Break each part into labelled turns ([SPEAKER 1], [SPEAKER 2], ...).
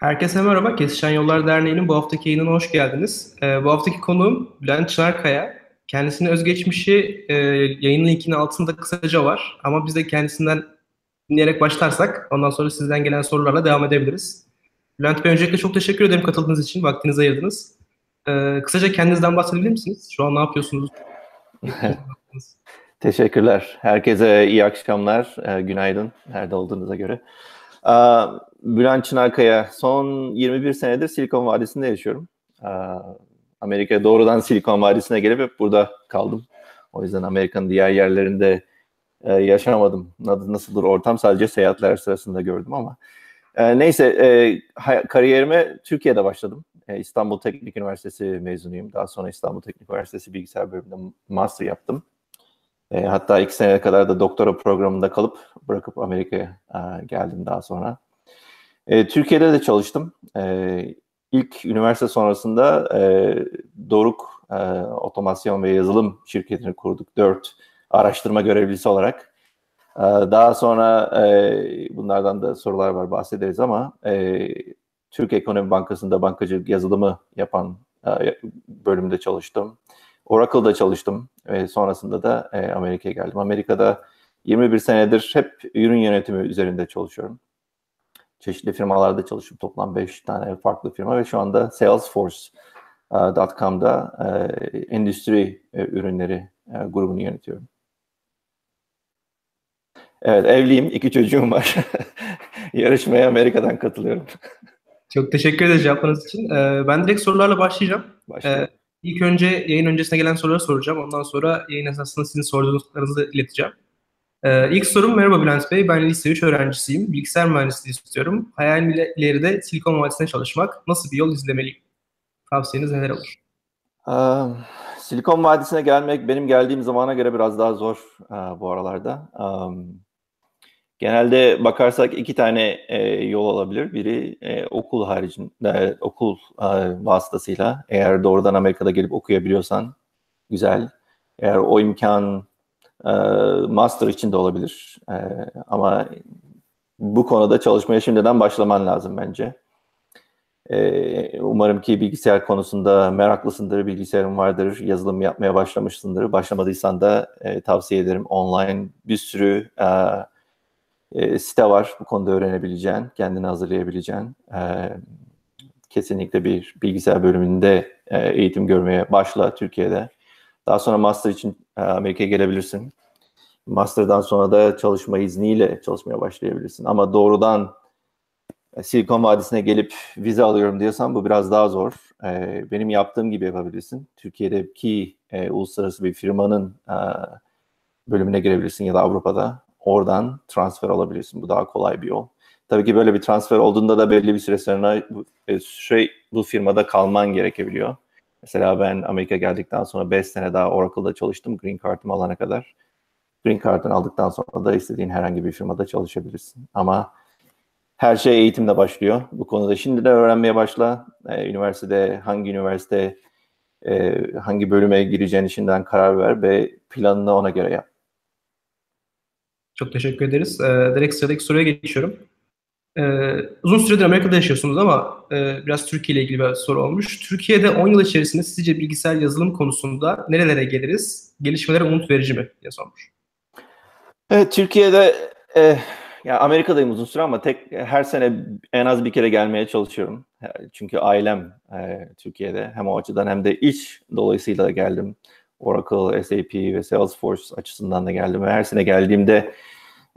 [SPEAKER 1] Herkese merhaba. Kesişen Yollar Derneği'nin bu haftaki yayınına hoş geldiniz. Ee, bu haftaki konuğum Bülent Çınarkaya. Kendisinin özgeçmişi e, yayın linkinin altında kısaca var. Ama biz de kendisinden dinleyerek başlarsak ondan sonra sizden gelen sorularla devam edebiliriz. Bülent Bey öncelikle çok teşekkür ederim katıldığınız için, vaktinizi ayırdınız. Ee, kısaca kendinizden bahsedebilir misiniz? Şu an ne yapıyorsunuz?
[SPEAKER 2] Teşekkürler. Herkese iyi akşamlar, e, günaydın nerede olduğunuza göre. Ee, Bülent Çınarkaya, son 21 senedir Silikon Vadisi'nde yaşıyorum. Ee, Amerika'ya doğrudan Silikon Vadisi'ne gelip hep burada kaldım. O yüzden Amerika'nın diğer yerlerinde e, yaşamadım. Nasıldır ortam sadece seyahatler sırasında gördüm ama. E, neyse, e, kariyerime Türkiye'de başladım. E, İstanbul Teknik Üniversitesi mezunuyum. Daha sonra İstanbul Teknik Üniversitesi Bilgisayar Bölümünde master yaptım. E, hatta iki sene kadar da doktora programında kalıp bırakıp Amerika'ya e, geldim daha sonra. E, Türkiye'de de çalıştım. E, ilk üniversite sonrasında e, Doruk e, Otomasyon ve Yazılım şirketini kurduk. Dört araştırma görevlisi olarak. E, daha sonra e, bunlardan da sorular var bahsederiz ama e, Türk Ekonomi Bankası'nda bankacılık yazılımı yapan e, bölümde çalıştım. Oracle'da çalıştım ve sonrasında da e, Amerika'ya geldim. Amerika'da 21 senedir hep ürün yönetimi üzerinde çalışıyorum. Çeşitli firmalarda çalıştım. Toplam 5 tane farklı firma ve şu anda Salesforce.com'da e, endüstri e, ürünleri e, grubunu yönetiyorum. Evet, evliyim, iki çocuğum var. Yarışmaya Amerika'dan katılıyorum.
[SPEAKER 1] Çok teşekkür ederiz cevaplarınız için. Ee, ben direkt sorularla başlayacağım. Başlayalım. Ee, İlk önce yayın öncesine gelen soruları soracağım. Ondan sonra yayın esasında sizin sorularınızı ileteceğim. Ee, ilk sorum merhaba Bülent Bey. Ben lise 3 öğrencisiyim. Bilgisayar mühendisliği istiyorum. Hayalim ileride Silikon Vadisi'ne çalışmak. Nasıl bir yol izlemeliyim? Tavsiyeniz neler olur?
[SPEAKER 2] Um, Silikon Vadisi'ne gelmek benim geldiğim zamana göre biraz daha zor uh, bu aralarda. Um, Genelde bakarsak iki tane e, yol olabilir. Biri e, okul haricinde, okul e, vasıtasıyla eğer doğrudan Amerika'da gelip okuyabiliyorsan güzel. Eğer o imkan e, master için de olabilir. E, ama bu konuda çalışmaya şimdiden başlaman lazım bence. E, umarım ki bilgisayar konusunda meraklısındır, bilgisayarın vardır, yazılım yapmaya başlamışsındır. Başlamadıysan da e, tavsiye ederim online bir sürü e, e, site var bu konuda öğrenebileceğin, kendini hazırlayabileceğin. E, kesinlikle bir bilgisayar bölümünde e, eğitim görmeye başla Türkiye'de. Daha sonra master için e, Amerika'ya gelebilirsin. Master'dan sonra da çalışma izniyle çalışmaya başlayabilirsin. Ama doğrudan e, Silikon Vadisi'ne gelip vize alıyorum diyorsan bu biraz daha zor. E, benim yaptığım gibi yapabilirsin. Türkiye'deki e, uluslararası bir firmanın e, bölümüne girebilirsin ya da Avrupa'da oradan transfer alabilirsin. Bu daha kolay bir yol. Tabii ki böyle bir transfer olduğunda da belli bir süre sonra e, şey, bu firmada kalman gerekebiliyor. Mesela ben Amerika geldikten sonra 5 sene daha Oracle'da çalıştım Green Card'ımı alana kadar. Green Card'ını aldıktan sonra da istediğin herhangi bir firmada çalışabilirsin. Ama her şey eğitimde başlıyor. Bu konuda şimdi de öğrenmeye başla. Ee, üniversitede hangi üniversite e, hangi bölüme gireceğin şimdiden karar ver ve planını ona göre yap.
[SPEAKER 1] Çok teşekkür ederiz. Ee, direkt sıradaki soruya geçiyorum. Ee, uzun süredir Amerika'da yaşıyorsunuz ama e, biraz Türkiye ile ilgili bir soru olmuş. Türkiye'de 10 yıl içerisinde sizce bilgisayar yazılım konusunda nerelere geliriz? Gelişmelere umut verici mi diye sormuş.
[SPEAKER 2] Evet, Türkiye'de e, ya Amerika'dayım uzun süre ama tek her sene en az bir kere gelmeye çalışıyorum. Çünkü ailem e, Türkiye'de hem o açıdan hem de iş dolayısıyla geldim. Oracle, SAP ve Salesforce açısından da geldim. Her sene geldiğimde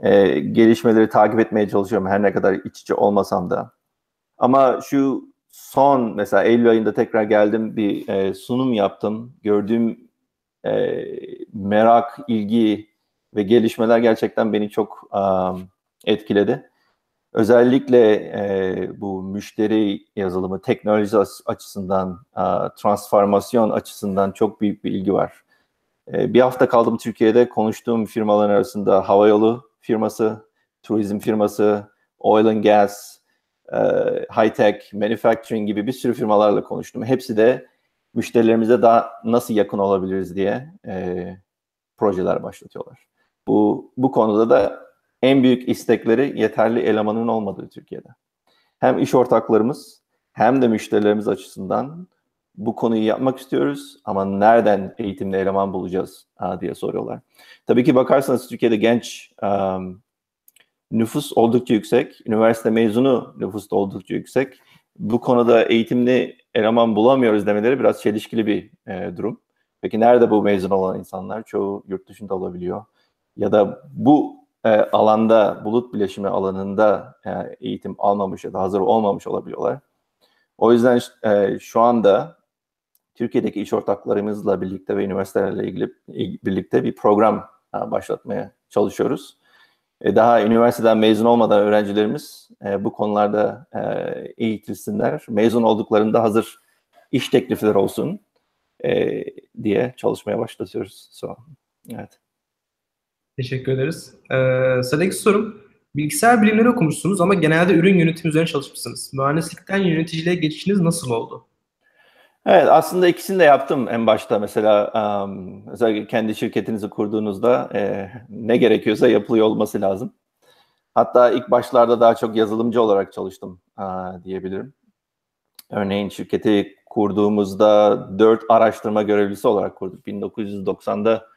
[SPEAKER 2] e, gelişmeleri takip etmeye çalışıyorum her ne kadar iç içe olmasam da. Ama şu son mesela Eylül ayında tekrar geldim bir e, sunum yaptım. Gördüğüm e, merak, ilgi ve gelişmeler gerçekten beni çok um, etkiledi. Özellikle e, bu müşteri yazılımı teknoloji açısından, e, transformasyon açısından çok büyük bir ilgi var. E, bir hafta kaldım Türkiye'de konuştuğum firmaların arasında havayolu firması, turizm firması, oil and gas, e, high tech, manufacturing gibi bir sürü firmalarla konuştum. Hepsi de müşterilerimize daha nasıl yakın olabiliriz diye e, projeler başlatıyorlar. Bu bu konuda da en büyük istekleri yeterli elemanın olmadığı Türkiye'de. hem iş ortaklarımız hem de müşterilerimiz açısından bu konuyu yapmak istiyoruz ama nereden eğitimli eleman bulacağız diye soruyorlar. Tabii ki bakarsanız Türkiye'de genç um, nüfus oldukça yüksek, üniversite mezunu nüfus da oldukça yüksek. Bu konuda eğitimli eleman bulamıyoruz demeleri biraz çelişkili bir e, durum. Peki nerede bu mezun olan insanlar? Çoğu yurt dışında olabiliyor. Ya da bu e, alanda, bulut bileşimi alanında e, eğitim almamış ya da hazır olmamış olabiliyorlar. O yüzden e, şu anda Türkiye'deki iş ortaklarımızla birlikte ve üniversitelerle ilgili birlikte bir program e, başlatmaya çalışıyoruz. E, daha üniversiteden mezun olmadan öğrencilerimiz e, bu konularda e, eğitilsinler. Mezun olduklarında hazır iş teklifleri olsun e, diye çalışmaya başlatıyoruz. So, evet.
[SPEAKER 1] Teşekkür ederiz. Ee, sıradaki sorum, bilgisayar bilimleri okumuşsunuz ama genelde ürün yönetimi üzerine çalışmışsınız. Mühendislikten yöneticiliğe geçişiniz nasıl oldu?
[SPEAKER 2] Evet aslında ikisini de yaptım en başta mesela um, özellikle kendi şirketinizi kurduğunuzda e, ne gerekiyorsa yapılıyor olması lazım. Hatta ilk başlarda daha çok yazılımcı olarak çalıştım a, diyebilirim. Örneğin şirketi kurduğumuzda dört araştırma görevlisi olarak kurduk. 1990'da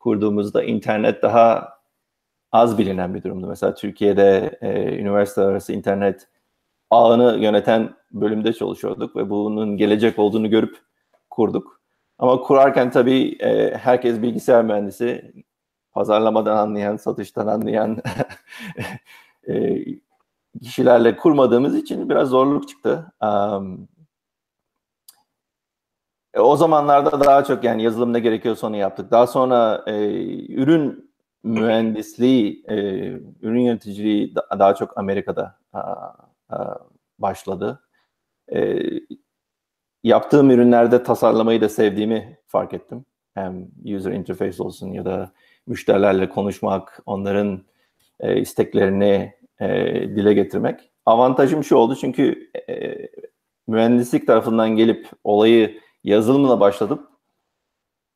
[SPEAKER 2] kurduğumuzda internet daha az bilinen bir durumdu. Mesela Türkiye'de e, üniversite arası internet ağını yöneten bölümde çalışıyorduk ve bunun gelecek olduğunu görüp kurduk. Ama kurarken tabii e, herkes bilgisayar mühendisi, pazarlamadan anlayan, satıştan anlayan e, kişilerle kurmadığımız için biraz zorluk çıktı. Um, o zamanlarda daha çok yani yazılım ne gerekiyorsa onu yaptık. Daha sonra e, ürün mühendisliği, e, ürün yöneticiliği daha çok Amerika'da a, a, başladı. E, yaptığım ürünlerde tasarlamayı da sevdiğimi fark ettim. Hem user interface olsun ya da müşterilerle konuşmak, onların e, isteklerini e, dile getirmek. Avantajım şu oldu çünkü e, mühendislik tarafından gelip olayı yazılımla başladım.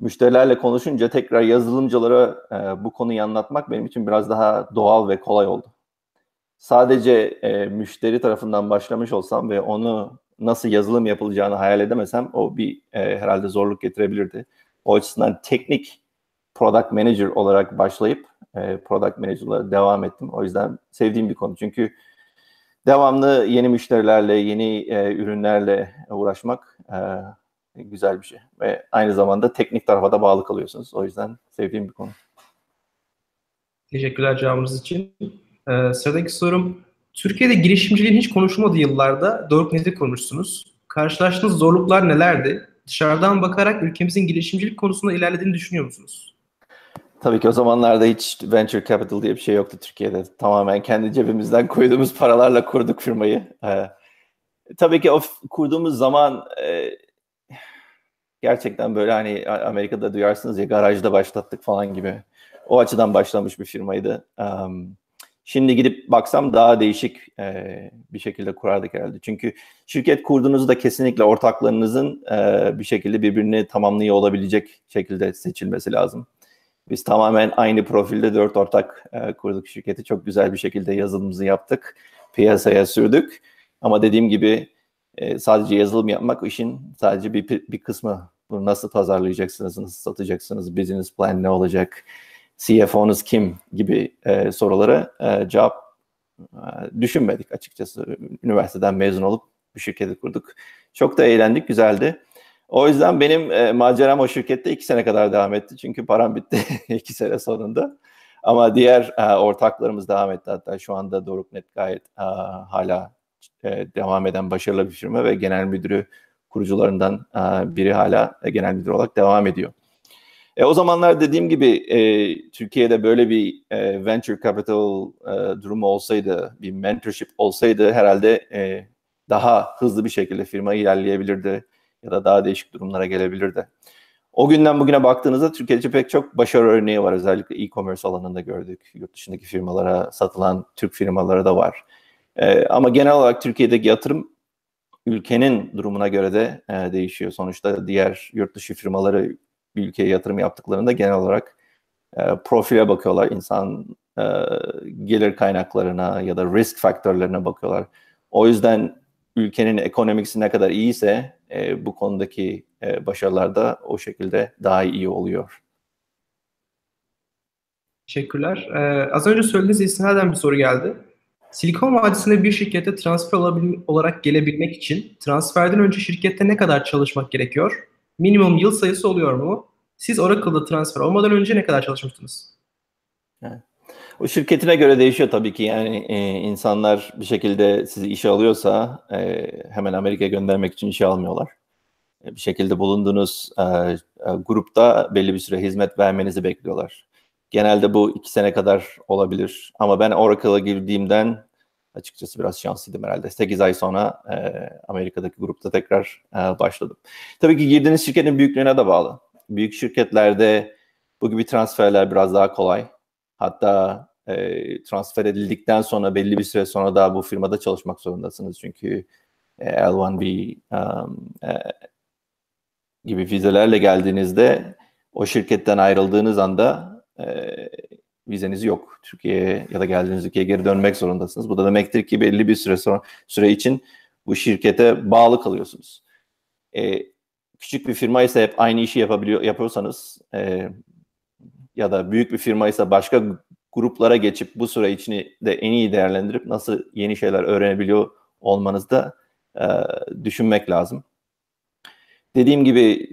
[SPEAKER 2] Müşterilerle konuşunca tekrar yazılımcılara e, bu konuyu anlatmak benim için biraz daha doğal ve kolay oldu. Sadece e, müşteri tarafından başlamış olsam ve onu nasıl yazılım yapılacağını hayal edemesem o bir e, herhalde zorluk getirebilirdi. O açısından teknik product manager olarak başlayıp e, product manager'la devam ettim. O yüzden sevdiğim bir konu. Çünkü devamlı yeni müşterilerle, yeni e, ürünlerle uğraşmak e, güzel bir şey. Ve aynı zamanda teknik tarafa da bağlı kalıyorsunuz. O yüzden sevdiğim bir konu.
[SPEAKER 1] Teşekkürler cevabınız için. Ee, sıradaki sorum, Türkiye'de girişimciliğin hiç konuşulmadığı yıllarda Dorknet'i kurmuşsunuz. Karşılaştığınız zorluklar nelerdi? Dışarıdan bakarak ülkemizin girişimcilik konusunda ilerlediğini düşünüyor musunuz?
[SPEAKER 2] Tabii ki o zamanlarda hiç venture capital diye bir şey yoktu Türkiye'de. Tamamen kendi cebimizden koyduğumuz paralarla kurduk firmayı. Ee, tabii ki o kurduğumuz zaman e, gerçekten böyle hani Amerika'da duyarsınız ya garajda başlattık falan gibi. O açıdan başlamış bir firmaydı. Um, şimdi gidip baksam daha değişik e, bir şekilde kurardık herhalde. Çünkü şirket kurduğunuzda kesinlikle ortaklarınızın e, bir şekilde birbirini tamamlıyor olabilecek şekilde seçilmesi lazım. Biz tamamen aynı profilde dört ortak e, kurduk şirketi. Çok güzel bir şekilde yazılımımızı yaptık. Piyasaya sürdük. Ama dediğim gibi e, sadece yazılım yapmak işin sadece bir, bir kısmı. Bunu nasıl pazarlayacaksınız, nasıl satacaksınız, business plan ne olacak, CFO'nuz kim gibi e, sorulara e, cevap e, düşünmedik açıkçası. Üniversiteden mezun olup bir şirketi kurduk. Çok da eğlendik, güzeldi. O yüzden benim e, maceram o şirkette iki sene kadar devam etti. Çünkü param bitti iki sene sonunda. Ama diğer e, ortaklarımız devam etti. Hatta şu anda Doruknet gayet e, hala e, devam eden başarılı bir firma ve genel müdürü kurucularından e, biri hala e, genel müdür olarak devam ediyor. E, o zamanlar dediğim gibi e, Türkiye'de böyle bir e, venture capital e, durumu olsaydı, bir mentorship olsaydı herhalde e, daha hızlı bir şekilde firma ilerleyebilirdi ya da daha değişik durumlara gelebilirdi. O günden bugüne baktığınızda Türkiye'de pek çok başarı örneği var. Özellikle e-commerce alanında gördük. Yurt dışındaki firmalara satılan Türk firmaları da var. E, ama genel olarak Türkiye'deki yatırım ülkenin durumuna göre de e, değişiyor. Sonuçta diğer yurt dışı firmaları bir ülkeye yatırım yaptıklarında genel olarak e, profile bakıyorlar. İnsan e, gelir kaynaklarına ya da risk faktörlerine bakıyorlar. O yüzden ülkenin ekonomisi ne kadar iyiyse e, bu konudaki e, başarılar da o şekilde daha iyi oluyor.
[SPEAKER 1] Teşekkürler. Ee, az önce söylediğiniz istinaden bir soru geldi. Silikon Vadisi'ne bir şirkete transfer olarak gelebilmek için transferden önce şirkette ne kadar çalışmak gerekiyor? Minimum yıl sayısı oluyor mu? Siz Oracle'da transfer olmadan önce ne kadar çalışmıştınız?
[SPEAKER 2] O şirketine göre değişiyor tabii ki. Yani e, insanlar bir şekilde sizi işe alıyorsa e, hemen Amerika'ya göndermek için işe almıyorlar. E, bir şekilde bulunduğunuz e, e, grupta belli bir süre hizmet vermenizi bekliyorlar. Genelde bu iki sene kadar olabilir. Ama ben Oracle'a girdiğimden açıkçası biraz şanslıydım herhalde. 8 ay sonra e, Amerika'daki grupta tekrar e, başladım. Tabii ki girdiğiniz şirketin büyüklüğüne de bağlı. Büyük şirketlerde bu gibi transferler biraz daha kolay. Hatta e, transfer edildikten sonra belli bir süre sonra da bu firmada çalışmak zorundasınız. Çünkü e, L1B um, e, gibi vizelerle geldiğinizde o şirketten ayrıldığınız anda e, vizeniz yok. Türkiye'ye ya da geldiğiniz ülkeye geri dönmek zorundasınız. Bu da demektir ki belli bir süre sonra süre için bu şirkete bağlı kalıyorsunuz. E, küçük bir firma ise hep aynı işi yapabiliyor yapıyorsanız e, ya da büyük bir firma ise başka gruplara geçip bu süre içini de en iyi değerlendirip nasıl yeni şeyler öğrenebiliyor olmanızı da e, düşünmek lazım. Dediğim gibi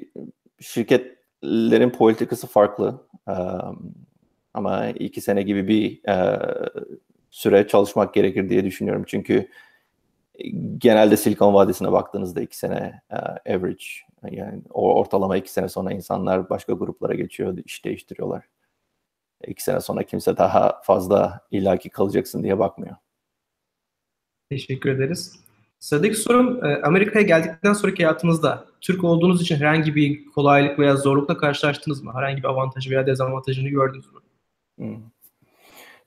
[SPEAKER 2] şirketlerin politikası farklı. E, ama iki sene gibi bir e, süre çalışmak gerekir diye düşünüyorum. Çünkü genelde Silikon Vadisi'ne baktığınızda iki sene e, average yani ortalama iki sene sonra insanlar başka gruplara geçiyor, iş değiştiriyorlar. İki sene sonra kimse daha fazla illaki kalacaksın diye bakmıyor.
[SPEAKER 1] Teşekkür ederiz. Sıradaki sorum e, Amerika'ya geldikten sonraki hayatınızda Türk olduğunuz için herhangi bir kolaylık veya zorlukla karşılaştınız mı? Herhangi bir avantajı veya dezavantajını gördünüz mü?
[SPEAKER 2] Hmm.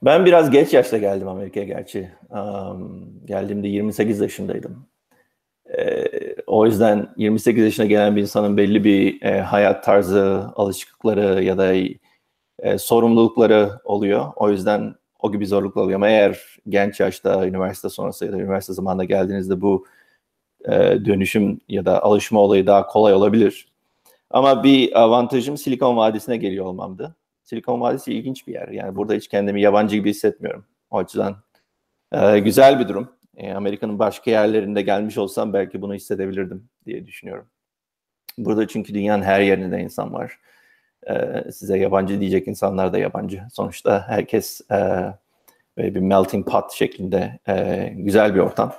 [SPEAKER 2] Ben biraz geç yaşta geldim Amerika'ya gerçi. Geldiğimde 28 yaşındaydım. Ee, o yüzden 28 yaşına gelen bir insanın belli bir e, hayat tarzı, alışıklıkları ya da e, sorumlulukları oluyor. O yüzden o gibi zorluklar oluyor. Ama eğer genç yaşta, üniversite sonrası ya da üniversite zamanında geldiğinizde bu e, dönüşüm ya da alışma olayı daha kolay olabilir. Ama bir avantajım Silikon Vadisi'ne geliyor olmamdı. Silikon Vadisi ilginç bir yer. Yani burada hiç kendimi yabancı gibi hissetmiyorum. O açıdan e, güzel bir durum. E, Amerika'nın başka yerlerinde gelmiş olsam belki bunu hissedebilirdim diye düşünüyorum. Burada çünkü dünyanın her yerinde insan var. E, size yabancı diyecek insanlar da yabancı. Sonuçta herkes e, bir melting pot şeklinde e, güzel bir ortam.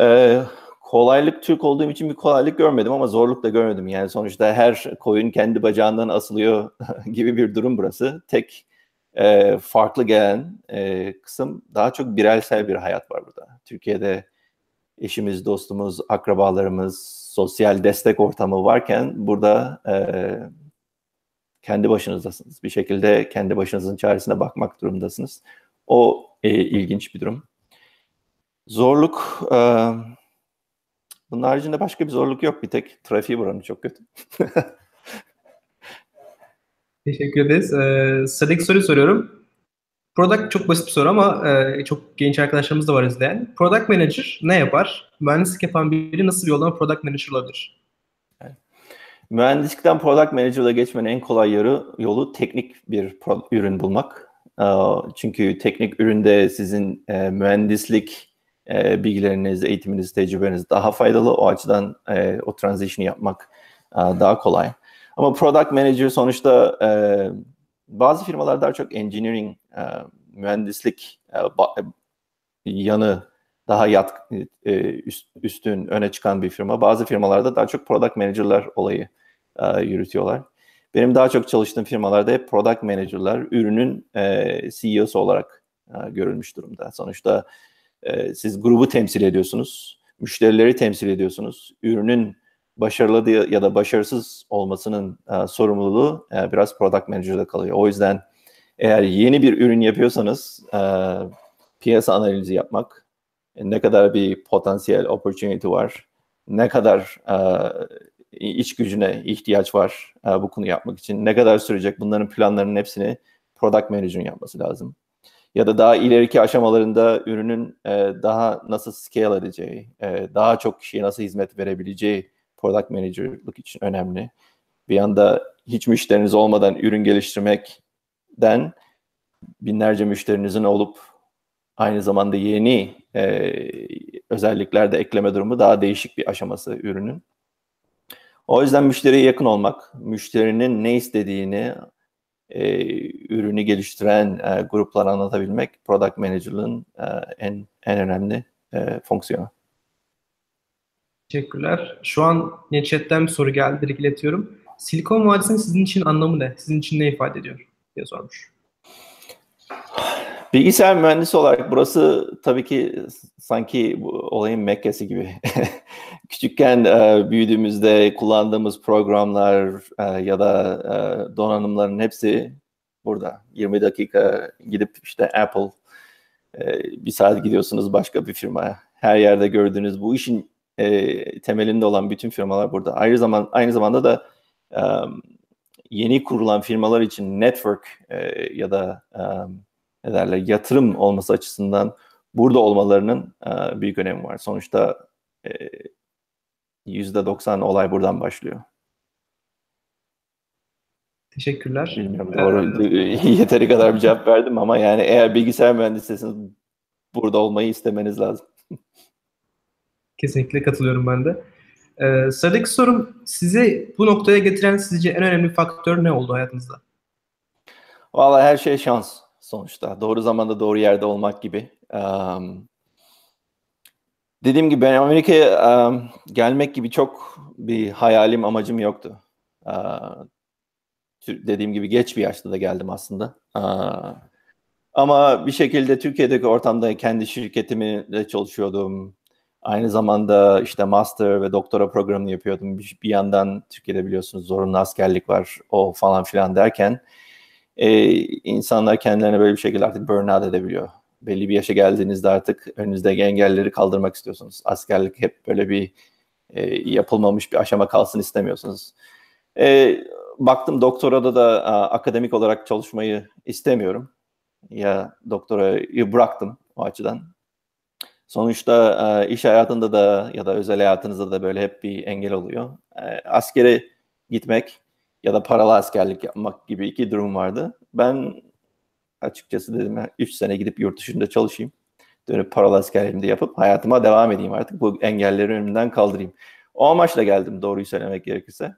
[SPEAKER 2] E, kolaylık Türk olduğum için bir kolaylık görmedim ama zorluk da görmedim. Yani sonuçta her koyun kendi bacağından asılıyor gibi bir durum burası. Tek e, farklı gelen e, kısım daha çok bireysel bir hayat var burada. Türkiye'de eşimiz, dostumuz, akrabalarımız, sosyal destek ortamı varken burada e, kendi başınızdasınız. Bir şekilde kendi başınızın çaresine bakmak durumdasınız. O e, ilginç bir durum. Zorluk, e, bunun haricinde başka bir zorluk yok. Bir tek trafiği buranın çok kötü.
[SPEAKER 1] Teşekkür ederiz. Ee, sıradaki soruyu soruyorum. Product çok basit bir soru ama e, çok genç arkadaşlarımız da var izleyen. Product Manager ne yapar? Mühendislik yapan biri nasıl bir yoldan Product Manager olabilir?
[SPEAKER 2] Mühendislikten Product Manager'a geçmenin en kolay yolu, yolu teknik bir ürün bulmak. Çünkü teknik üründe sizin e, mühendislik e, bilgileriniz, eğitiminiz, tecrübeniz daha faydalı. O açıdan e, o transition'ı yapmak daha kolay. Ama Product Manager sonuçta bazı firmalar daha çok engineering, mühendislik yanı daha yat, üst, üstün öne çıkan bir firma. Bazı firmalarda daha çok product manager'lar olayı e, yürütüyorlar. Benim daha çok çalıştığım firmalarda hep product manager'lar ürünün e, CEO'su olarak e, görülmüş durumda. Sonuçta e, siz grubu temsil ediyorsunuz, müşterileri temsil ediyorsunuz. Ürünün başarılı ya da başarısız olmasının e, sorumluluğu e, biraz product manager'da kalıyor. O yüzden eğer yeni bir ürün yapıyorsanız e, piyasa analizi yapmak, e, ne kadar bir potansiyel opportunity var, ne kadar e, iç gücüne ihtiyaç var e, bu konu yapmak için. Ne kadar sürecek bunların planlarının hepsini product manager'ın yapması lazım. ya da daha ileriki aşamalarında ürünün e, daha nasıl scale edeceği, e, daha çok kişiye nasıl hizmet verebileceği product manager'lık için önemli. Bir anda hiç müşteriniz olmadan ürün geliştirmekten binlerce müşterinizin olup aynı zamanda yeni e, özellikler de ekleme durumu daha değişik bir aşaması ürünün. O yüzden müşteriye yakın olmak, müşterinin ne istediğini e, ürünü geliştiren e, gruplara anlatabilmek product manager'lığın e, en en önemli e, fonksiyonu.
[SPEAKER 1] Teşekkürler. Şu an chatten bir soru geldi, direkt iletiyorum. Silikon Vadisi'nin sizin için anlamı ne? Sizin için ne ifade ediyor? diye sormuş.
[SPEAKER 2] Bilgisayar mühendisi olarak burası tabii ki sanki bu olayın Mekke'si gibi. Küçükken e, büyüdüğümüzde kullandığımız programlar e, ya da e, donanımların hepsi burada. 20 dakika gidip işte Apple e, bir saat gidiyorsunuz başka bir firmaya. Her yerde gördüğünüz bu işin e, temelinde olan bütün firmalar burada. Aynı zaman aynı zamanda da e, yeni kurulan firmalar için network e, ya da e, ne derler yatırım olması açısından burada olmalarının e, büyük önemi var. Sonuçta yüzde 90 olay buradan başlıyor.
[SPEAKER 1] Teşekkürler.
[SPEAKER 2] Bilmiyorum doğru ee, yeteri kadar bir cevap verdim ama yani eğer bilgisayar mühendisisiniz burada olmayı istemeniz lazım.
[SPEAKER 1] Kesinlikle katılıyorum ben de. Ee, sıradaki sorum sizi bu noktaya getiren sizce en önemli faktör ne oldu hayatınızda?
[SPEAKER 2] Valla her şey şans sonuçta. Doğru zamanda doğru yerde olmak gibi. Um, dediğim gibi ben Amerika'ya um, gelmek gibi çok bir hayalim, amacım yoktu. Uh, dediğim gibi geç bir yaşta da geldim aslında. Uh, ama bir şekilde Türkiye'deki ortamda kendi şirketimle çalışıyordum. Aynı zamanda işte master ve doktora programını yapıyordum. Bir, bir yandan Türkiye'de biliyorsunuz zorunlu askerlik var, o falan filan derken e, insanlar kendilerine böyle bir şekilde artık burnout edebiliyor. Belli bir yaşa geldiğinizde artık önünüzdeki engelleri kaldırmak istiyorsunuz. Askerlik hep böyle bir e, yapılmamış bir aşama kalsın istemiyorsunuz. E, baktım doktorada da a, akademik olarak çalışmayı istemiyorum. Ya doktorayı bıraktım o açıdan. Sonuçta e, iş hayatında da ya da özel hayatınızda da böyle hep bir engel oluyor. E, askere gitmek ya da paralı askerlik yapmak gibi iki durum vardı. Ben açıkçası dedim 3 sene gidip yurt dışında çalışayım. Dönüp paralı askerliğimi de yapıp hayatıma devam edeyim artık. Bu engelleri önümden kaldırayım. O amaçla geldim doğruyu söylemek gerekirse.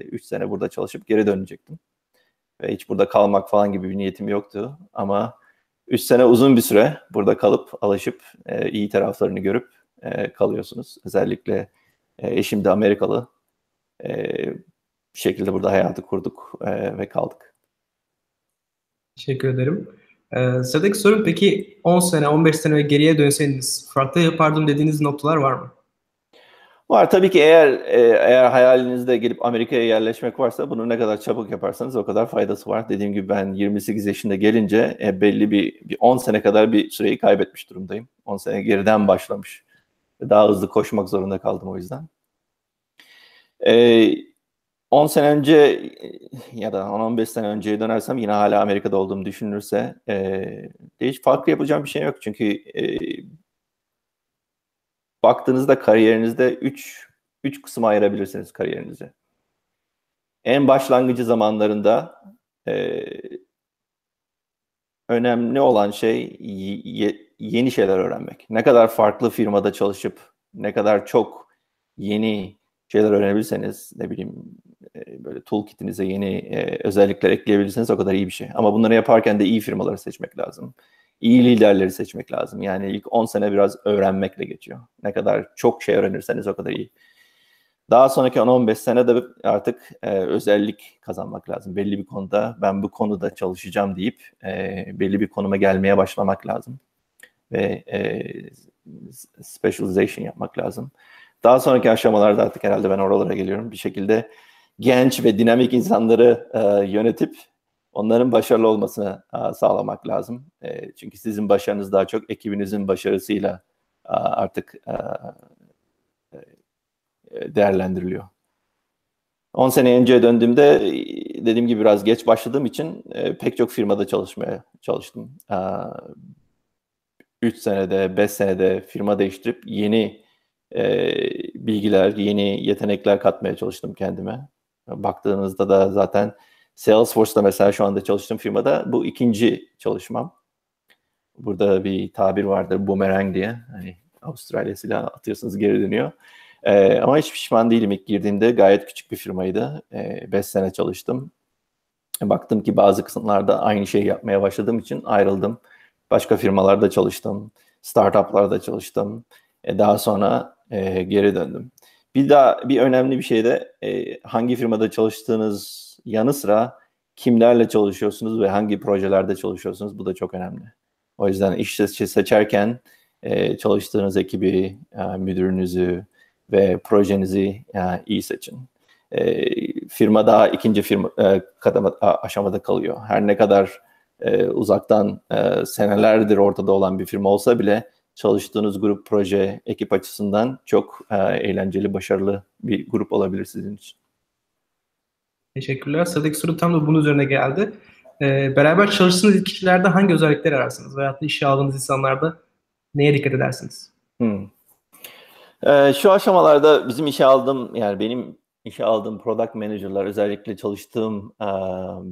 [SPEAKER 2] 3 ee, sene burada çalışıp geri dönecektim. Ve hiç burada kalmak falan gibi bir niyetim yoktu. Ama 3 sene uzun bir süre burada kalıp alışıp e, iyi taraflarını görüp e, kalıyorsunuz. Özellikle e, eşim de Amerikalı. E, bir şekilde burada hayatı kurduk e, ve kaldık.
[SPEAKER 1] Teşekkür ederim. Ee, sıradaki sorum peki 10 sene, 15 sene geriye dönseniz farklı yapardım dediğiniz noktalar var mı?
[SPEAKER 2] Var tabii ki eğer e, eğer hayalinizde gelip Amerika'ya yerleşmek varsa bunu ne kadar çabuk yaparsanız o kadar faydası var. Dediğim gibi ben 28 yaşında gelince e, belli bir, bir 10 sene kadar bir süreyi kaybetmiş durumdayım. 10 sene geriden başlamış. Daha hızlı koşmak zorunda kaldım o yüzden. E, 10 sene önce ya da 10-15 sene önceye dönersem yine hala Amerika'da olduğumu düşünülürse e, hiç farklı yapacağım bir şey yok. Çünkü e, baktığınızda kariyerinizde 3 3 kısma ayırabilirsiniz kariyerinizi. En başlangıcı zamanlarında e, önemli olan şey ye, yeni şeyler öğrenmek. Ne kadar farklı firmada çalışıp ne kadar çok yeni şeyler öğrenebilirseniz ne bileyim e, böyle toolkitinize yeni e, özellikler ekleyebilirseniz o kadar iyi bir şey. Ama bunları yaparken de iyi firmaları seçmek lazım. İyi liderleri seçmek lazım. Yani ilk 10 sene biraz öğrenmekle geçiyor. Ne kadar çok şey öğrenirseniz o kadar iyi. Daha sonraki 10-15 sene de artık e, özellik kazanmak lazım. Belli bir konuda ben bu konuda çalışacağım deyip e, belli bir konuma gelmeye başlamak lazım. Ve e, specialization yapmak lazım. Daha sonraki aşamalarda artık herhalde ben oralara geliyorum. Bir şekilde genç ve dinamik insanları e, yönetip onların başarılı olmasını e, sağlamak lazım. E, çünkü sizin başarınız daha çok ekibinizin başarısıyla e, artık e, e değerlendiriliyor. 10 sene önceye döndüğümde dediğim gibi biraz geç başladığım için e, pek çok firmada çalışmaya çalıştım. E, 3 senede, 5 senede firma değiştirip yeni e, bilgiler, yeni yetenekler katmaya çalıştım kendime. Baktığınızda da zaten Salesforce'da mesela şu anda çalıştığım firmada bu ikinci çalışmam. Burada bir tabir vardır boomerang diye. Hani Avustralya silah atıyorsunuz geri dönüyor. Ee, ama hiç pişman değilim ilk girdiğimde. Gayet küçük bir firmaydı. 5 ee, sene çalıştım. Baktım ki bazı kısımlarda aynı şeyi yapmaya başladığım için ayrıldım. Başka firmalarda çalıştım. Startuplarda çalıştım. Ee, daha sonra e, geri döndüm. Bir daha bir önemli bir şey de e, hangi firmada çalıştığınız yanı sıra kimlerle çalışıyorsunuz ve hangi projelerde çalışıyorsunuz bu da çok önemli. O yüzden iş seçerken e, çalıştığınız ekibi, e, müdürünüzü ve projenizi e, iyi seçin. E, firma daha ikinci firma e, kademe, aşamada kalıyor. Her ne kadar e, uzaktan e, senelerdir ortada olan bir firma olsa bile çalıştığınız grup, proje, ekip açısından çok e, eğlenceli, başarılı bir grup olabilir sizin için.
[SPEAKER 1] Teşekkürler. Sıradaki soru tam da bunun üzerine geldi. Ee, beraber çalıştığınız kişilerde hangi özellikler ararsınız? Veyahut da işe aldığınız insanlarda neye dikkat edersiniz? Hmm.
[SPEAKER 2] Ee, şu aşamalarda bizim işe aldığım, yani benim işe aldığım product manager'lar özellikle çalıştığım e,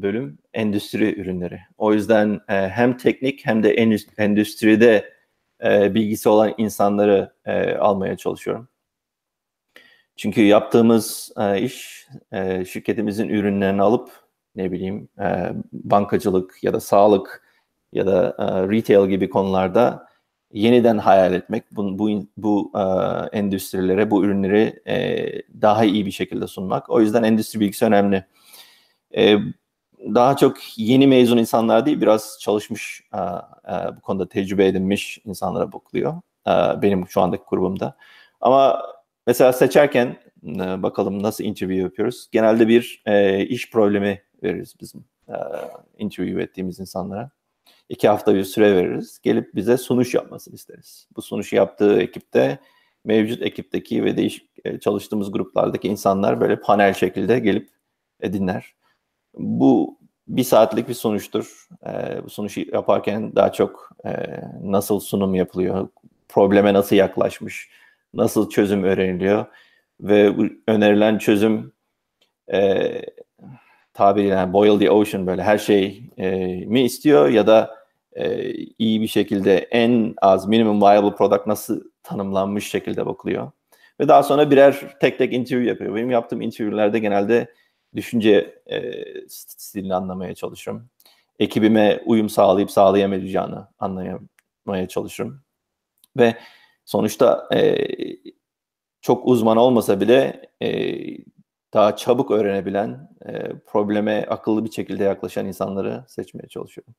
[SPEAKER 2] bölüm endüstri ürünleri. O yüzden e, hem teknik hem de endüstride e, bilgisi olan insanları e, almaya çalışıyorum. Çünkü yaptığımız e, iş e, şirketimizin ürünlerini alıp ne bileyim e, bankacılık ya da sağlık ya da e, retail gibi konularda yeniden hayal etmek, bu, bu, bu e, endüstrilere, bu ürünleri e, daha iyi bir şekilde sunmak. O yüzden endüstri bilgisi önemli. E, daha çok yeni mezun insanlar değil, biraz çalışmış, e, e, bu konuda tecrübe edinmiş insanlara bakılıyor. E, benim şu andaki grubumda. Ama Mesela seçerken bakalım nasıl interview yapıyoruz. Genelde bir iş problemi veririz bizim interview ettiğimiz insanlara. İki hafta bir süre veririz. Gelip bize sunuş yapmasını isteriz. Bu sunuşu yaptığı ekipte mevcut ekipteki ve değişik çalıştığımız gruplardaki insanlar böyle panel şekilde gelip dinler. Bu bir saatlik bir sonuçtur. E, bu sonuçu yaparken daha çok e, nasıl sunum yapılıyor, probleme nasıl yaklaşmış, nasıl çözüm öğreniliyor ve önerilen çözüm e, tabiriyle yani boil the ocean böyle her şey e, mi istiyor ya da e, iyi bir şekilde en az minimum viable product nasıl tanımlanmış şekilde bakılıyor. Ve daha sonra birer tek tek interview yapıyor. Benim yaptığım interviewlerde genelde düşünce e, stilini anlamaya çalışıyorum. Ekibime uyum sağlayıp sağlayamayacağını anlamaya çalışıyorum. Ve sonuçta e, çok uzman olmasa bile e, daha çabuk öğrenebilen, e, probleme akıllı bir şekilde yaklaşan insanları seçmeye çalışıyorum.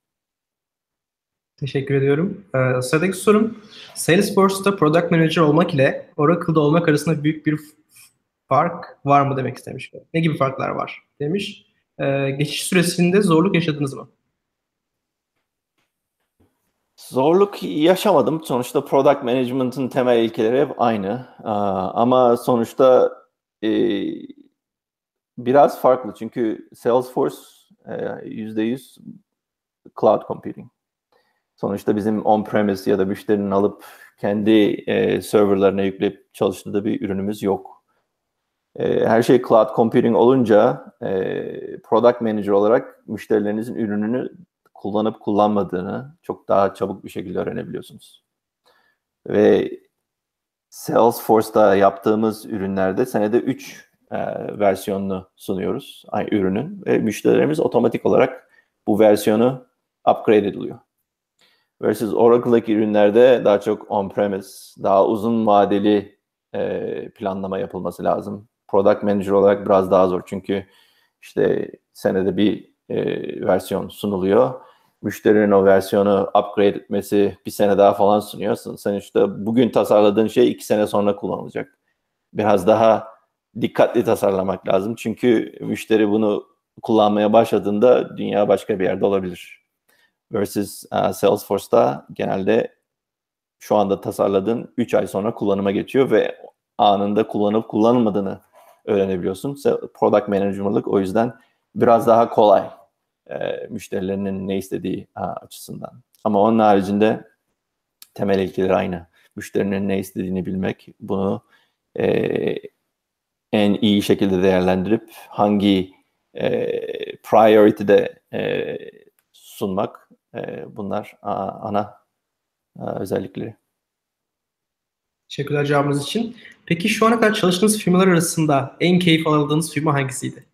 [SPEAKER 1] Teşekkür ediyorum. Ee, sıradaki sorum, Salesforce'da Product Manager olmak ile Oracle'da olmak arasında büyük bir fark var mı demek istemiş. Ne gibi farklar var demiş. Ee, geçiş süresinde zorluk yaşadınız mı?
[SPEAKER 2] Zorluk yaşamadım. Sonuçta product management'ın temel ilkeleri hep aynı. Ama sonuçta e, biraz farklı. Çünkü Salesforce %100 e, cloud computing. Sonuçta bizim on-premise ya da müşterinin alıp kendi e, serverlarına yükleyip çalıştığı bir ürünümüz yok. Her şey cloud computing olunca product manager olarak müşterilerinizin ürününü kullanıp kullanmadığını çok daha çabuk bir şekilde öğrenebiliyorsunuz. Ve Salesforce'da yaptığımız ürünlerde senede 3 e, versiyonunu sunuyoruz aynı ürünün ve müşterilerimiz otomatik olarak bu versiyonu upgrade ediliyor. Versus Oracle'daki ürünlerde daha çok on-premise, daha uzun vadeli e, planlama yapılması lazım. Product Manager olarak biraz daha zor çünkü işte senede bir e, versiyon sunuluyor müşterinin o versiyonu upgrade etmesi bir sene daha falan sunuyorsun. Sen işte bugün tasarladığın şey iki sene sonra kullanılacak. Biraz daha dikkatli tasarlamak lazım. Çünkü müşteri bunu kullanmaya başladığında dünya başka bir yerde olabilir. Versus uh, Salesforce'da genelde şu anda tasarladığın 3 ay sonra kullanıma geçiyor ve anında kullanıp kullanılmadığını öğrenebiliyorsun. Product manager'lık o yüzden biraz daha kolay e, müşterilerinin ne istediği a, açısından. Ama onun haricinde temel ilkeler aynı. Müşterinin ne istediğini bilmek, bunu e, en iyi şekilde değerlendirip hangi e, priority'de e, sunmak e, bunlar a, ana a, özellikleri.
[SPEAKER 1] Teşekkürler cevabınız için. Peki şu ana kadar çalıştığınız firmalar arasında en keyif aldığınız firma hangisiydi?